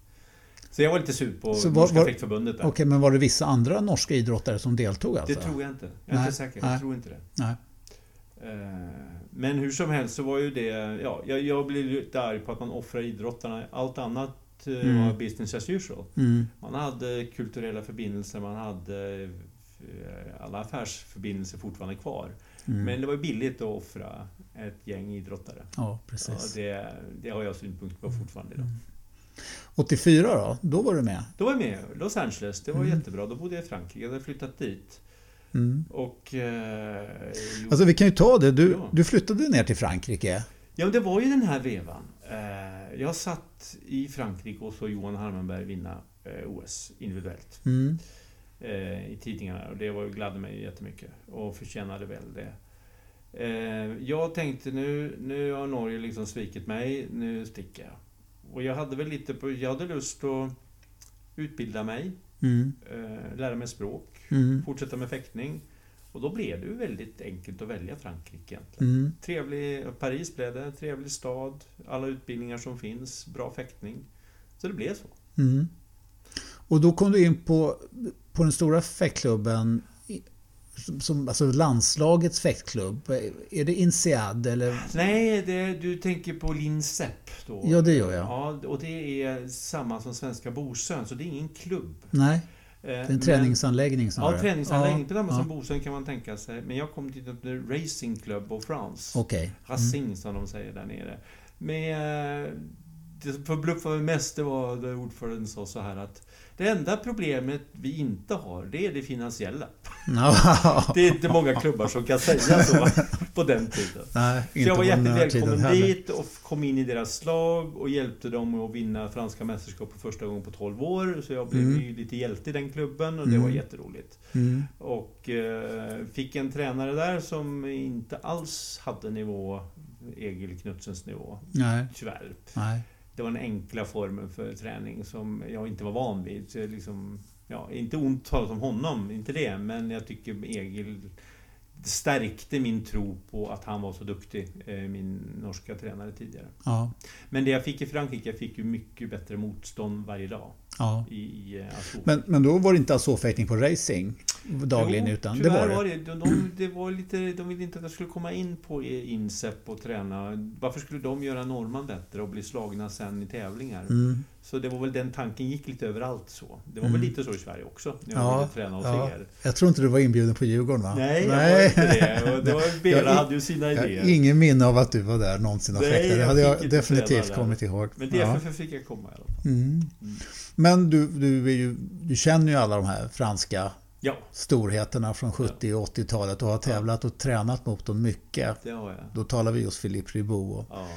Så jag var lite sur på Så var- Norska var- fäktförbundet. Okej, men var det vissa andra norska idrottare som deltog alltså? Det tror jag inte. Jag är Nej, inte säker. nej. Jag tror inte det. Nej. Eh, Men hur som helst så var ju det... Ja, jag, jag blev lite arg på att man offrar idrottarna. Allt annat eh, Mm. var business as usual. Mm. Man hade kulturella förbindelser, man hade eh, alla affärsförbindelser fortfarande kvar. Mm. Men det var billigt att offra ett gäng idrottare. Ja, Ja, precis. det, det har jag synpunkter på fortfarande idag. 84 då? Då var du med? Då var jag med Los Angeles, det var Mm. jättebra. Då bodde jag i Frankrike, jag hade flyttat dit. Mm. Och... Eh, Alltså vi kan ju ta det. Du, Ja. du flyttade ner till Frankrike. Ja, men det var ju den här vevan. Eh, jag satt i Frankrike och såg Johan Harmenberg vinna eh, OS individuellt. Mm. eh, i tidningarna och det var, gladde mig jättemycket och förtjänade väl det. Jag tänkte nu, nu har Norge liksom svikit mig, nu sticker jag. och jag hade väl lite på, jag hade lust att utbilda mig, Mm. lära mig språk, Mm. fortsätta med fäktning. Och då blev det ju väldigt enkelt att välja Frankrike egentligen. Mm. Trevlig, Paris blev det, trevlig stad, alla utbildningar som finns, bra fäktning. Så det blev så. Mm. Och då kom du in på, på den stora fäktklubben, som- alltså landslagets fäktklubb. Är det INSEAD eller? Nej, det, du tänker på Linsep då? Ja, det gör jag. Ja, och det är samma som Svenska Bosön, så det är ingen klubb. Nej, det är en men- träningsanläggning snarare. Ja, träningsanläggning. Ja, samma ja. som Bosön kan man tänka sig. Men jag kom till The Racing Club of France. Okej. Mm. Racing som de säger där nere. Med, eh, det som förbluffade mig mest det var när ordföranden sa så här att det enda problemet vi inte har, det är det finansiella. Det är inte många klubbar som kan säga så på den tiden. Nej, Så jag var jättevälkommen dit och kom in i deras lag och hjälpte dem att vinna franska mästerskap för första gången på 12 år. Så jag blev Mm. ju lite hjälte i den klubben och det Mm. var jätteroligt. Mm. Och eh, fick en tränare där som inte alls hade nivå, Egil Knutsens nivå. Nej, Tyvärr. nej. Det var den enkla formen för träning som jag inte var van vid. Så liksom, ja, inte ont talat om honom, inte det. Men jag tycker Egil stärkte min tro på att han var så duktig, eh, min norska tränare tidigare. Ja, Men det jag fick i Frankrike, jag fick ju mycket bättre motstånd varje dag ja. i, i eh. Men, men då var det inte alltså fäktning på racing dagligen Jo, utan det var det? det. De, de, det var lite, de ville inte att jag skulle komma in på Insep och träna. Varför skulle de göra norman bättre och bli slagna sen i tävlingar? Mm. Så det var väl den tanken gick lite överallt så. Det var Mm. väl lite så i Sverige också. När jag Ja, träna hos ja. er. Jag tror inte du var inbjuden på Djurgården va? Nej, jag var inte det. Och det var, Jag- hade ju sina Jag idéer. ingen minne av att du var där någonsin och Nej, fäktade. Det hade jag definitivt där. kommit ihåg. Men Ja. därför fick jag komma i alla fall. Mm. Mm. Men du, du, ju, du känner ju alla de här franska Ja, storheterna från 70 och 80-talet och har tävlat och tränat mot dem mycket. Då talar vi just Philippe Ribot och Ja,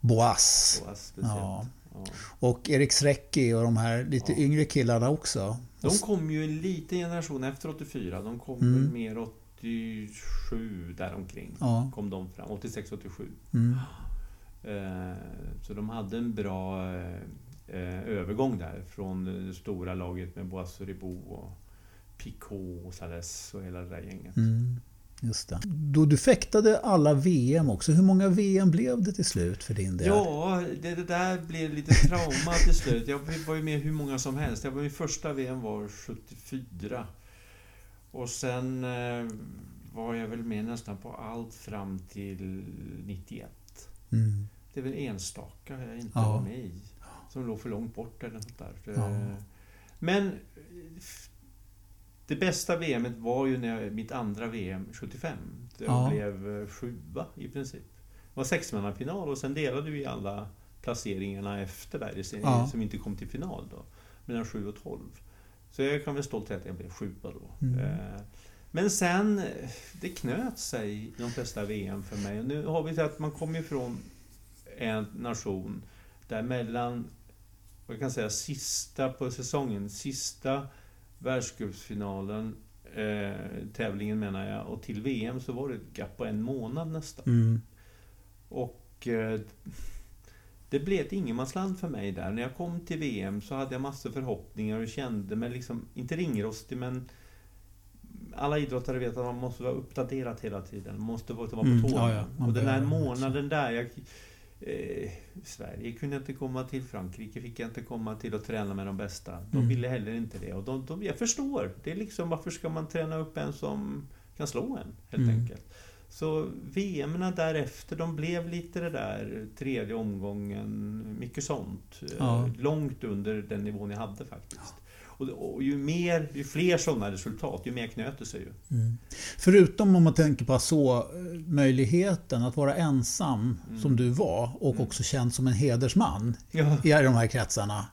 Boas. speciellt. Ja. Och Erik Srecki och de här lite yngre killarna också. De kom ju en liten generation efter 84. De kom Mm. mer 87 däromkring. Ja. Kom de fram. 86-87. Mm. Eh, Så de hade en bra eh, eh, övergång där från det stora laget med Boas Ribot och Picot och Sales och hela det där gänget. Mm. Just det. Då du fäktade alla VM också. Hur många VM blev det till slut för din del? Ja, det, det där blev lite trauma till slut. Jag var ju med hur många som helst. Jag var, min första VM var 74. Och sen eh, var jag väl med nästan på allt fram till 91. Mm. Det är väl enstaka jag inte Ja. var med i. Som låg för långt bort eller något där. Ja. Eh, Men det bästa VMet var ju när jag, mitt andra VM 75. Där jag Ja. blev eh, sjua i princip. Det var sexmannafinal och sen delade vi alla placeringarna efter där serien Ja. som inte kom till final då. Mellan 7 och 12. Så jag kan väl stolt säga att jag blev sjua då. Mm. Eh, Men sen, eh, det knöt sig i de flesta VM för mig. Och nu har vi sett att man kommer ifrån en nation där mellan, vad kan jag säga, sista på säsongen, sista världscupsfinalen, eh, tävlingen menar jag, och till VM så var det ett gap på en månad nästan. Mm. Och eh, det blev ett ingenmansland för mig där. När jag kom till VM så hade jag massor förhoppningar och kände mig liksom, inte ringrostig men alla idrottare vet att man måste vara uppdaterad hela tiden. Man måste vara på Mm, tårna. ja, ja. Man och den här månaden där, jag, eh, Sverige kunde jag inte komma till, Frankrike fick jag inte komma till och träna med de bästa. De Mm. ville heller inte det. Och de, de, jag förstår. Det är liksom, varför ska man träna upp en som kan slå en, helt Mm. enkelt. Så VM därefter, de blev lite det där tredje omgången, mycket sånt. Eh, Ja. Långt under den nivån jag hade faktiskt. Och, och ju, mer, ju fler sådana resultat, ju mer knöt det sig ju. Mm. Förutom om man tänker på så möjligheten att vara ensam Mm. som du var och Mm. också känd som en hedersman Ja. i de här kretsarna.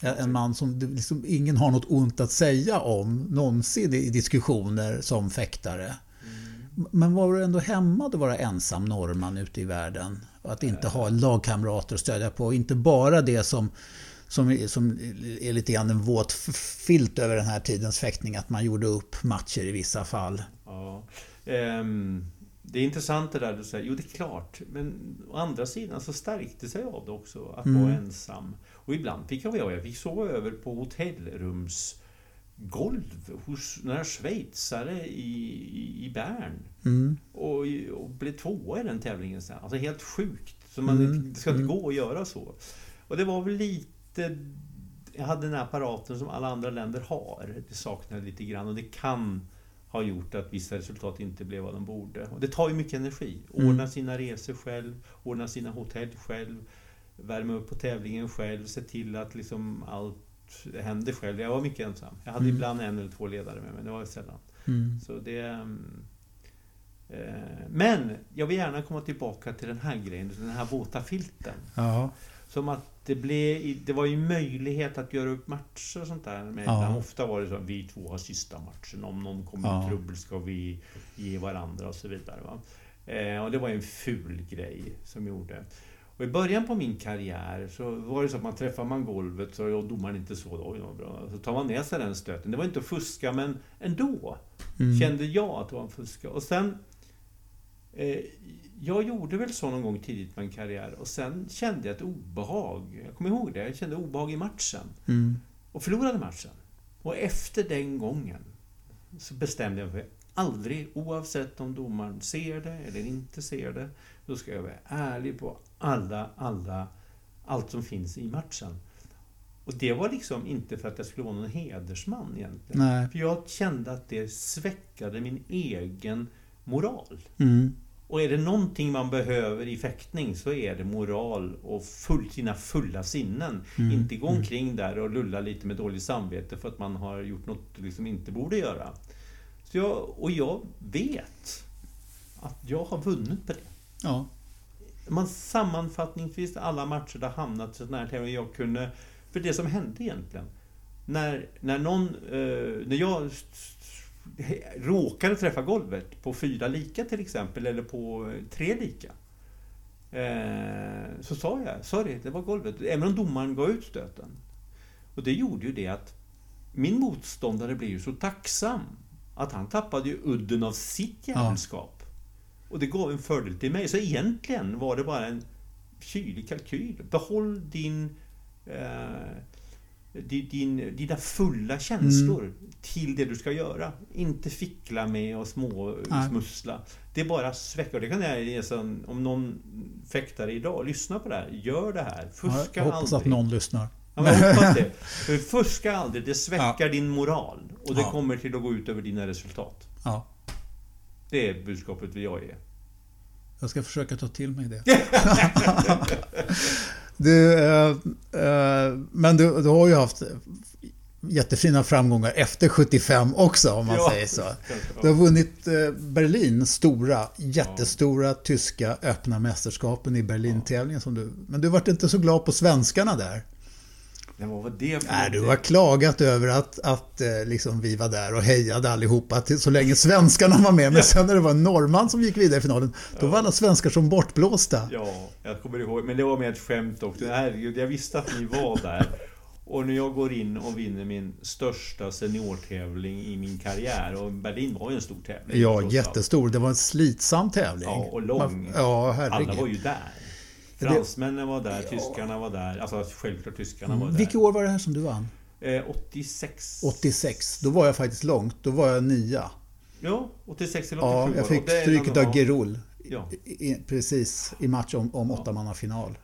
En man som liksom ingen har något ont att säga om någonsin i diskussioner som fäktare. Mm. Men var du ändå hämmad att vara ensam norrman ute i världen? Och att inte ha lagkamrater att stödja på. Inte bara det som, som, är- som är lite grann en våt filt över den här tidens fäktning. Att man gjorde upp matcher i vissa fall. Ja. Ehm, det är intressant det där du säger. Jo, det är klart. Men å andra sidan så stärkte sig av det också, att Mm. vara ensam. Och ibland fick jag jag fick sova över på hotellrumsgolv hos några schweizare i, i, i Bern. Mm. Och, och blev tvåa i den tävlingen sen. Alltså helt sjukt. Så man, Mm, Det ska inte mm. gå att göra så. Och det var väl lite... Jag hade den här apparaten som alla andra länder har. Det saknade lite grann och det kan ha gjort att vissa resultat inte blev vad de borde. Och det tar ju mycket energi. Ordna Mm. sina resor själv, ordna sina hotell själv, värma upp på tävlingen själv, se till att liksom allt händer själv. Jag var mycket ensam. Jag hade Mm. ibland en eller två ledare med mig, det var ju sällan. Mm. Så det... mm, eh, Men jag vill gärna komma tillbaka till den här grejen, den här våta filten. Ja. Som att det blev... Det var ju möjlighet att göra upp matcher och sånt där. Men Ja. Ofta var det så att vi två har sista matchen. Om någon kommer Ja. i trubbel ska vi ge varandra och så vidare. Va? Eh, och det var en ful grej som gjorde. Och i början på min karriär så var det så att man träffar man golvet så och domaren inte så då, bra. Så tar man med sig den stöten. Det var inte att fuska men ändå Mm. kände jag att det var en fuska. Och sen... Eh, jag gjorde väl så någon gång tidigt i min karriär och sen kände jag ett obehag. Jag kommer ihåg det. Jag kände obehag i matchen. Mm. Och förlorade matchen. Och efter den gången så bestämde jag mig aldrig, oavsett om domaren ser det eller inte ser det, då ska jag vara ärlig på alla, alla, allt som finns i matchen. Och det var liksom inte för att jag skulle vara någon hedersman egentligen. Nej. För jag kände att det sväckade min egen moral. Mm. Och är det någonting man behöver i fäktning så är det moral och full, sina fulla sinnen. Mm. Inte gå omkring där och lulla lite med dåligt samvete för att man har gjort något liksom inte borde göra. Så jag, och jag vet att jag har vunnit på det. Ja. Man sammanfattningsvis alla matcher där hamnat sådana här tävlingar jag kunde... För det som hände egentligen. När, när någon... Eh, när jag råkade träffa golvet på fyra lika till exempel, eller på tre lika. Eh, så sa jag, sorry, det var golvet. Även om domaren gav ut stöten. Och det gjorde ju det att min motståndare blev ju så tacksam att han tappade ju udden av sitt jävelskap. Och det gav en fördel till mig. Så egentligen var det bara en kylig kalkyl. Behåll din, eh, din, din, dina fulla känslor till det du ska göra. Inte fickla med och små Nej. smussla. Det är bara sväcka. Det kan jag som, om någon fäktare idag lyssnar på det här. Gör det här. Fuska Jag hoppas aldrig. att någon lyssnar. Ja, jag hoppas det. För fuska aldrig, det sväckar din moral. Och det Ja. kommer till att gå ut över dina resultat. Ja. Det är budskapet vi jag ger. Jag ska försöka ta till mig det. du, eh, eh, men du, du har ju haft jättefina framgångar efter 75 också om man Ja. säger så. Du har ja. vunnit eh, Berlin, stora, jättestora tyska öppna mästerskapen i Berlin-tävlingen. Du, men du vart inte så glad på svenskarna där. Men vad var det för Nej, du har klagat över att, att eh, liksom vi var där och hejade allihopa till, så länge svenskarna var med. Men sen när det var en norrman som gick vidare i finalen, då var alla svenskar som bortblåsta. Ja, jag kommer ihåg. Men det var med ett skämt också. Herregud, jag visste att ni var där. Och när jag går in och vinner min största seniortävling i min karriär. Och Berlin var ju en stor tävling. Ja, jättestor. Det var en slitsam tävling. Ja, och lång. Ja, herregud. Alla var ju där. Fransmännen var där, tyskarna var där. Alltså självklart tyskarna var där. Vilket år var det här som du vann? Eh, 86. 86. Då var jag faktiskt långt. Då var jag nia. Ja, 86 eller 87 Ja, jag fick stryket av Gerol. Ja, I, precis, i match om, om åttamannafinal.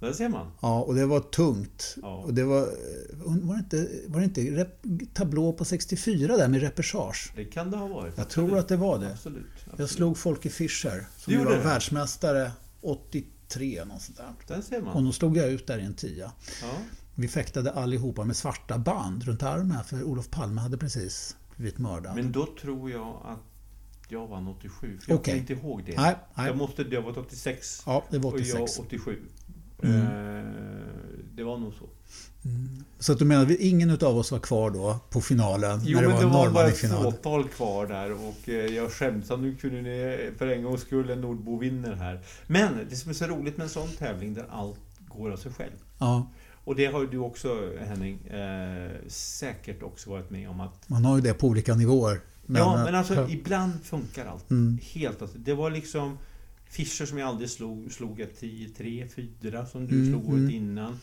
där ser man. Ja, och det var tungt. Ja. Och det var... Var det inte, var det inte rep, tablå på 64 där med repersage? Det kan det ha varit. Jag tror att det var det. Absolut. absolut. Jag slog Folke Fischer, som var det? världsmästare 83, något sånt där. Där ser Och man. då slog jag ut där i en tia. Ja. Vi fäktade allihopa med svarta band runt armen för Olof Palme hade precis blivit mördad. Men då tror jag att jag vann 87. För jag Okej. kommer inte ihåg det. Nej, nej. Jag måste, det var 86. Ja, det var Och jag 86. 87. Mm. Eh, det var nog så. Så att du menar att ingen av oss var kvar då på finalen Jo, när det men var det var bara ett fåtal kvar där och eh, jag skäms att nu kunde ni för en gångs skull en nordbo vinner här. Men det som är så roligt med en sån tävling där allt går av sig själv. Ja, Och det har ju du också Henning eh, säkert också varit med om att man har ju det på olika nivåer. Men, ja, men alltså ibland funkar allt. Mm. Helt alltså. Det var liksom Fischer som jag aldrig slog, slog ett 10-3, 4 som du mm, slog året mm. innan.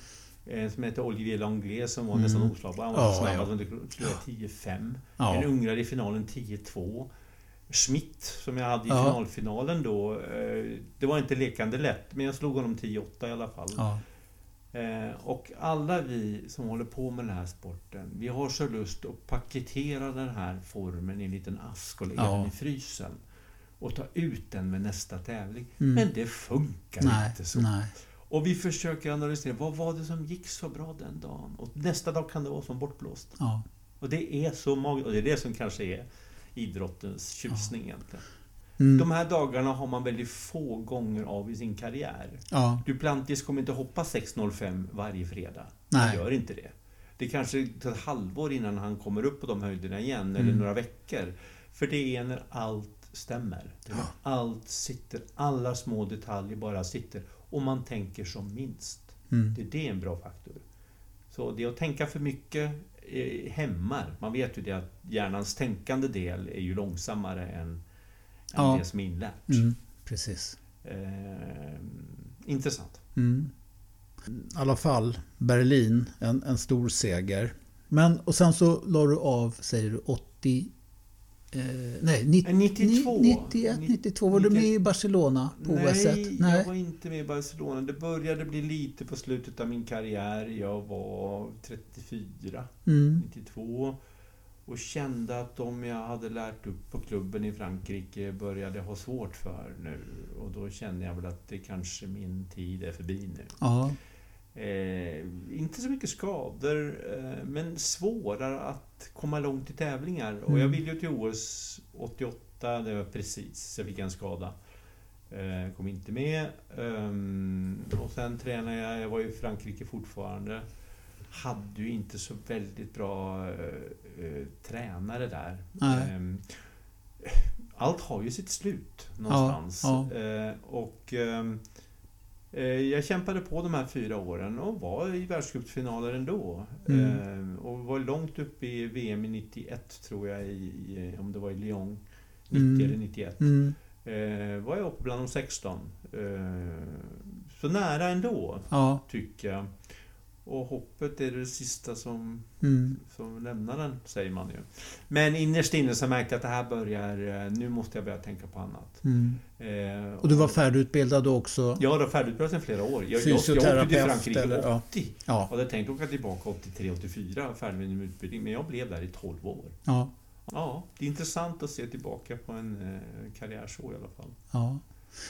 Eh, som hette Olivier Langlais som var mm. nästan oslagbar. Han var oh, snabbast, ja. slog 10-5. Ja. En ungrare i finalen 10-2. Schmidt som jag hade i ja. finalfinalen då. Eh, det var inte lekande lätt, men jag slog honom 10-8 i alla fall. Ja. Eh, och alla vi som håller på med den här sporten, vi har så lust att paketera den här formen i en liten ask och lägga ja. den i frysen. Och ta ut den med nästa tävling. Mm. Men det funkar nej, inte så. Nej. Och vi försöker analysera, vad var det som gick så bra den dagen? Och nästa dag kan det vara som bortblåst. Ja. Och det är så magiskt. Och det är det som kanske är idrottens tjusning ja. egentligen. Mm. De här dagarna har man väldigt få gånger av i sin karriär. Ja. Duplantis kommer inte hoppa 6.05 varje fredag. Nej. Han gör inte det. Det kanske tar ett halvår innan han kommer upp på de höjderna igen, mm. eller några veckor. För det är när allt stämmer. Ja. Allt sitter, alla små detaljer bara sitter. Och man tänker som minst. Mm. Det, det är en bra faktor. Så det att tänka för mycket eh, hämmar. Man vet ju det att hjärnans tänkande del är ju långsammare än ja. än det som är inlärt. Mm, precis. Eh, intressant. Mm. I alla fall, Berlin, en, en stor seger. Men, och sen så la du av, säger du, 80... Eh, nej, 90, 92. 91, 92. Var 90, du med i Barcelona på nej, OS? Nej, jag var inte med i Barcelona. Det började bli lite på slutet av min karriär. Jag var 34, mm. 92 och kände att de jag hade lärt upp på klubben i Frankrike började ha svårt för nu. Och då kände jag väl att det kanske min tid är förbi nu. Eh, inte så mycket skador, eh, men svårare att komma långt i tävlingar. Mm. Och jag mm. ville ju till OS 88, det var precis, jag fick en skada. Eh, kom inte med. Um, och sen tränade jag, jag var i Frankrike fortfarande hade ju inte så väldigt bra uh, tränare där. Um, allt har ju sitt slut någonstans. Ja, ja. Uh, och um, jag kämpade på de här fyra åren och var i världscupsfinaler ändå. Mm. och var långt upp i VM i 91 tror jag, i, om det var i Lyon. 90 mm. eller 91. Mm. var jag uppe bland de 16. så nära ändå, ja. tycker jag. Och hoppet är det sista som, mm. som lämnar den, säger man ju. Men innerst inne så märkte jag att det här börjar... Eh, nu måste jag börja tänka på annat. Mm. Eh, och, du var färdigutbildad då också? Ja, jag var färdigutbildad sedan flera år. Jag, jag, jag åkte till Frankrike eller, 80. Ja. Och hade tänkt åka tillbaka 83, 84, färdig med min utbildning. Men jag blev där i 12 år. Ja. Ja, det är intressant att se tillbaka på en eh, karriär så i alla fall. Ja.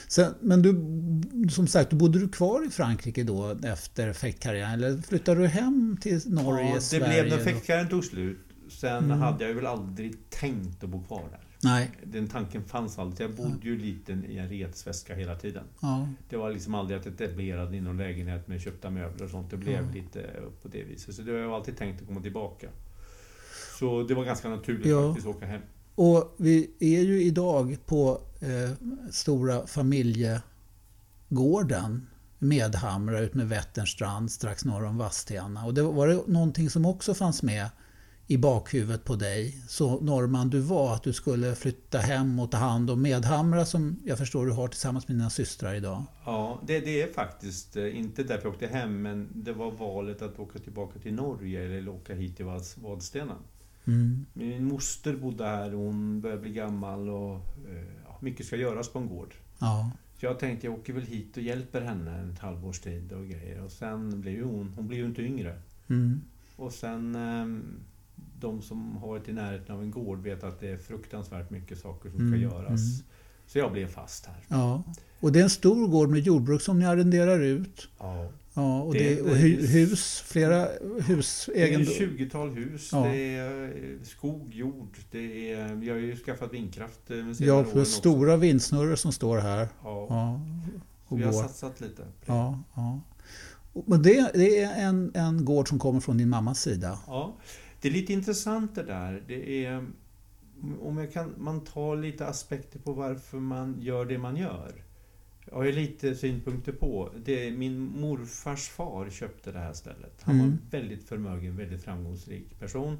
Sen, men du, som sagt, bodde du kvar i Frankrike då efter fäktkarriären? Eller flyttade du hem till Norge, ja, det Sverige? Blev när fäktkarriären tog slut. Sen mm. hade jag väl aldrig tänkt att bo kvar där. Nej. Den tanken fanns aldrig. Jag bodde ju lite i en resväska hela tiden. Ja. Det var liksom aldrig att jag etablerade i någon lägenhet med köpta möbler och sånt. Det blev ja. lite på det viset. Så det har jag alltid tänkt att komma tillbaka. Så det var ganska naturligt ja. faktiskt att åka hem. Och vi är ju idag på eh, stora familjegården Medhamra ut med Vätternstrand strax norr om Vadstena. Och det var det någonting som också fanns med i bakhuvudet på dig, så norrman du var, att du skulle flytta hem och ta hand om Medhamra som jag förstår du har tillsammans med dina systrar idag? Ja, det, det är faktiskt eh, inte därför jag åkte hem, men det var valet att åka tillbaka till Norge eller åka hit till Vadstena. Mm. Min moster bodde här och hon börjar bli gammal och eh, ja, mycket ska göras på en gård. Ja. Så jag tänkte jag åker väl hit och hjälper henne ett halvårs tid och grejer. Och sen blir ju hon, hon blir ju inte yngre. Mm. Och sen ehm, de som har varit i närheten av en gård vet att det är fruktansvärt mycket saker som mm. ska göras. Mm. Så jag blev fast här. Ja. Och det är en stor gård med jordbruk som ni arrenderar ut. Ja. Ja, och, det, det, och hus, flera hus. Det är ett 20-tal hus. Ja. Det är eh, skog, jord. Det är, vi har ju skaffat vindkraft eh, Ja, för stora vindsnurror som står här. Ja. ja och vi har satsat lite. Ja, ja. Men det, det är en, en gård som kommer från din mammas sida? Ja, det är lite intressant det där. Det är, om jag kan, man tar lite aspekter på varför man gör det man gör. Jag har ju lite synpunkter på. Det, min morfars far köpte det här stället. Han mm. var väldigt förmögen, väldigt framgångsrik person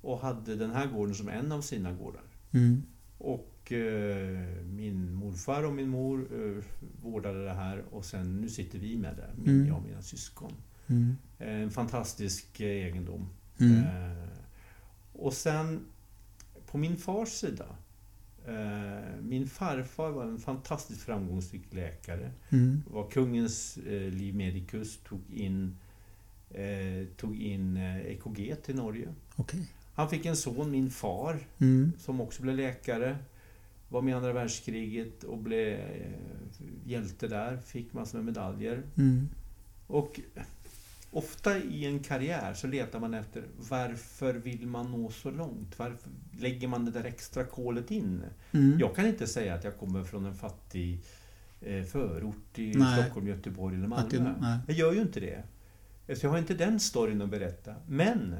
och hade den här gården som en av sina gårdar. Mm. Och eh, min morfar och min mor eh, vårdade det här och sen nu sitter vi med det, min, Mm. jag och mina syskon. Mm. En fantastisk eh, egendom. Mm. Eh, och sen på min fars sida. Eh, min farfar var en fantastiskt framgångsrik läkare. Mm. Var kungens eh, liv medicus. Tog in, eh, tog in EKG till Norge. Okej. Han fick en son, min far, Mm. som också blev läkare. Var med i andra världskriget och blev hjälte där. Fick massor med medaljer. Mm. Och ofta i en karriär så letar man efter varför vill man nå så långt? Varför lägger man det där extra kolet in? Mm. Jag kan inte säga att jag kommer från en fattig eh, förort i Nej. Stockholm, Göteborg eller Malmö. nej. Jag gör ju inte det. Så jag har inte den storyn att berätta. Men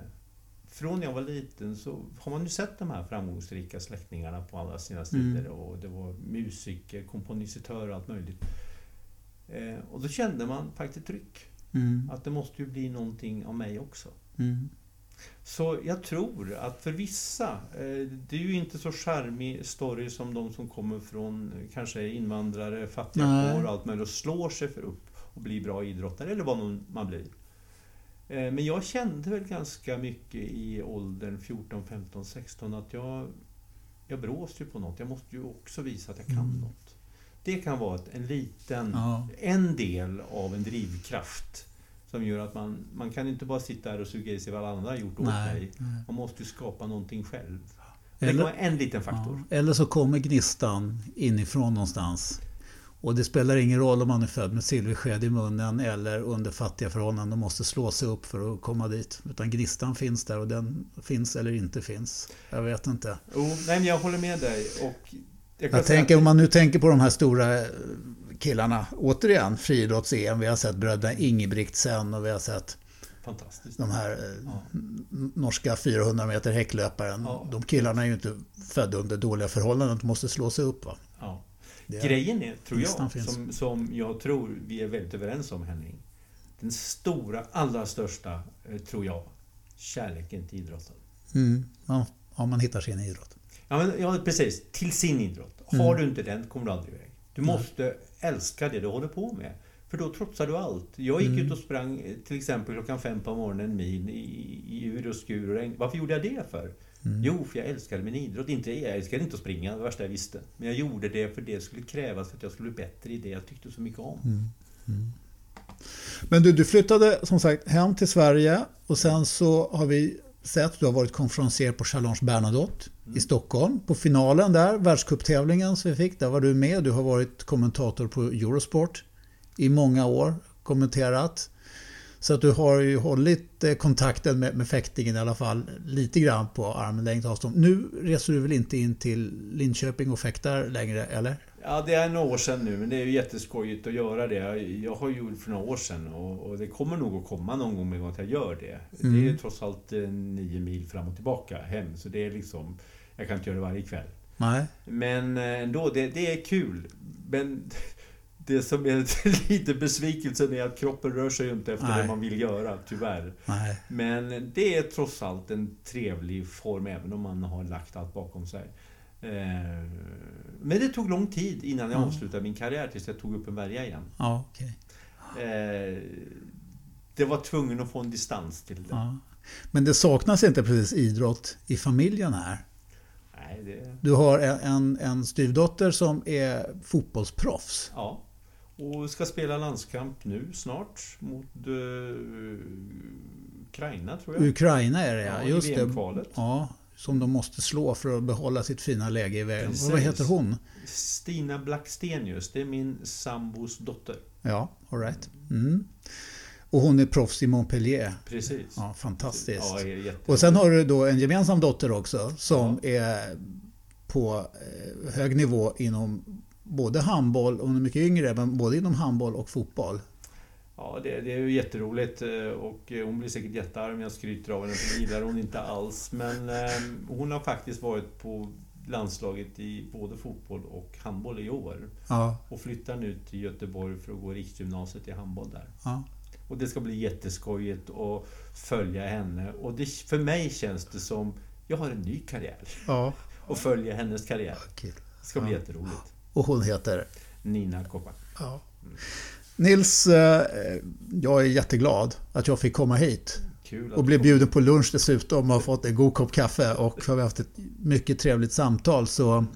från jag var liten så har man ju sett de här framgångsrika släktingarna på alla sina sidor. Mm. Och det var musiker, kompositörer och allt möjligt. Eh, och då kände man faktiskt tryck. Mm. Att det måste ju bli någonting av mig också. Mm. Så jag tror att för vissa, eh, det är ju inte så charmig story som de som kommer från eh, kanske invandrare, fattiga Nej. och allt möjligt och slår sig för upp och blir bra idrottare eller vad man blir. Eh, Men jag kände väl ganska mycket i åldern 14, 15, 16 att jag, jag bråste ju på något. Jag måste ju också visa att jag kan Mm. något. Det kan vara en liten Ja. en del av en drivkraft som gör att man, man kan inte bara sitta här och suga i sig vad alla andra har gjort åt nej. Man måste ju skapa någonting själv. Det kan Eller, vara en liten faktor. ja. Eller så kommer gnistan inifrån någonstans. Och det spelar ingen roll om man är född med silversked i munnen eller under fattiga förhållanden och måste slå sig upp för att komma dit. Utan gnistan finns där och den finns eller inte finns. Jag vet inte. Jo, nej, men jag håller med dig. Och jag Jag tänker att- om man nu tänker på de här stora eh, killarna. Återigen friidrotts-EM. Vi har sett bröderna Ingebrigtsen och vi har sett Fantastiskt. de här eh, Ja. norska 400 meter häcklöparen. Ja. De killarna är ju inte födda under dåliga förhållanden. De måste slå sig upp. Va? Ja. Det- Grejen är, tror jag, som, som jag tror vi är väldigt överens om Henning. Den stora, allra största, eh, tror jag, kärleken till idrotten. Mm. Ja, ja, man hittar sin idrott. Ja, men, ja, precis. Till sin idrott. Har Mm. du inte den kommer du aldrig iväg. Du måste älska det du håller på med. För då trotsar du allt. Jag gick Mm. ut och sprang eh, till exempel klockan fem på morgonen en mil i, i ur och skur och regn. Varför gjorde jag det för? Mm. Jo, för jag älskade min idrott. Inte, jag älskade inte att springa, det var värsta jag visste. Men jag gjorde det för det skulle krävas att jag skulle bli bättre i det jag tyckte så mycket om. Mm. Men du, du flyttade som sagt hem till Sverige och sen så har vi sett, du har varit konferencier på Challenge Bernadotte i Stockholm. På finalen där, världscuptävlingen som vi fick, där var du med. Du har varit kommentator på Eurosport i många år, kommenterat. Så att du har ju hållit eh, kontakten med, med fäktingen i alla fall lite grann på armlängds avstånd. Nu reser du väl inte in till Linköping och fäktar längre, eller? Ja, det är några år sedan nu, men det är ju jätteskojigt att göra det. Jag har gjort för några år sedan och, och det kommer nog att komma någon gång med att jag gör det. Mm. Det är trots allt eh, nio mil fram och tillbaka hem, så det är liksom... Jag kan inte göra det varje kväll. Nej. Men eh, ändå, det, det är kul. Men det som är lite besvikelsen är att kroppen rör sig inte efter Nej. det man vill göra, tyvärr. Nej. Men det är trots allt en trevlig form, även om man har lagt allt bakom sig. Eh, Men det tog lång tid innan jag Ja. avslutade min karriär tills jag tog upp en värja igen. Ja, okej. Eh, Det var tvungen att få en distans till det. Ja. Men det saknas inte precis idrott i familjen här. Nej, det, Du har en, en, en styvdotter som är fotbollsproffs. ja. Och ska spela landskamp nu snart mot eh, Ukraina, tror jag. Ukraina är det ja, Ja, i just det. VM-kvalet. Ja, som de måste slå för att behålla sitt fina läge i vägen. Precis. Vad heter hon? Stina Blackstenius, det är min sambos dotter. Ja, alright. Mm. Och hon är proffs i Montpellier. Precis. Ja, fantastiskt. Ja, det är jätte- Och sen har du då en gemensam dotter också som är på eh, hög nivå inom både handboll, hon är mycket yngre, men både inom handboll och fotboll. Ja, det, det är ju jätteroligt eh, och eh, hon blir säkert jättearg om jag skryter av henne, för det gillar hon inte alls. Men eh, hon har faktiskt varit på landslaget i både fotboll och handboll i år. Ja, Och flyttar nu till Göteborg för att gå riksgymnasiet i handboll där. ja. Och det ska bli jätteskojigt att följa henne. Och det, för mig känns det som, jag har en ny karriär. ja. och följa hennes karriär. Det ska bli jätteroligt. Och hon heter? Nina Koppa. Ja. Nils, eh, jag är jätteglad att jag fick komma hit. Och blev bjuden på lunch dessutom och har fått en god kopp kaffe och har vi haft ett mycket trevligt samtal så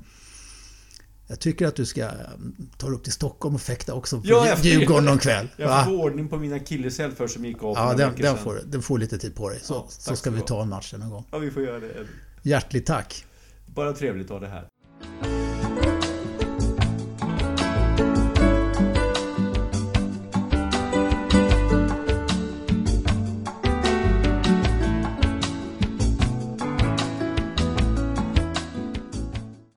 jag tycker att du ska ta upp till Stockholm och fäkta också på ja, Djurgården någon kväll. Jag får ordning på mina akilleshäl för som gick av Ja, den, den, får, den får lite tid på dig. Så, ja, så ska vi ta en match en gång. Ja, vi får göra det. Hjärtligt tack. Bara trevligt att ha det här.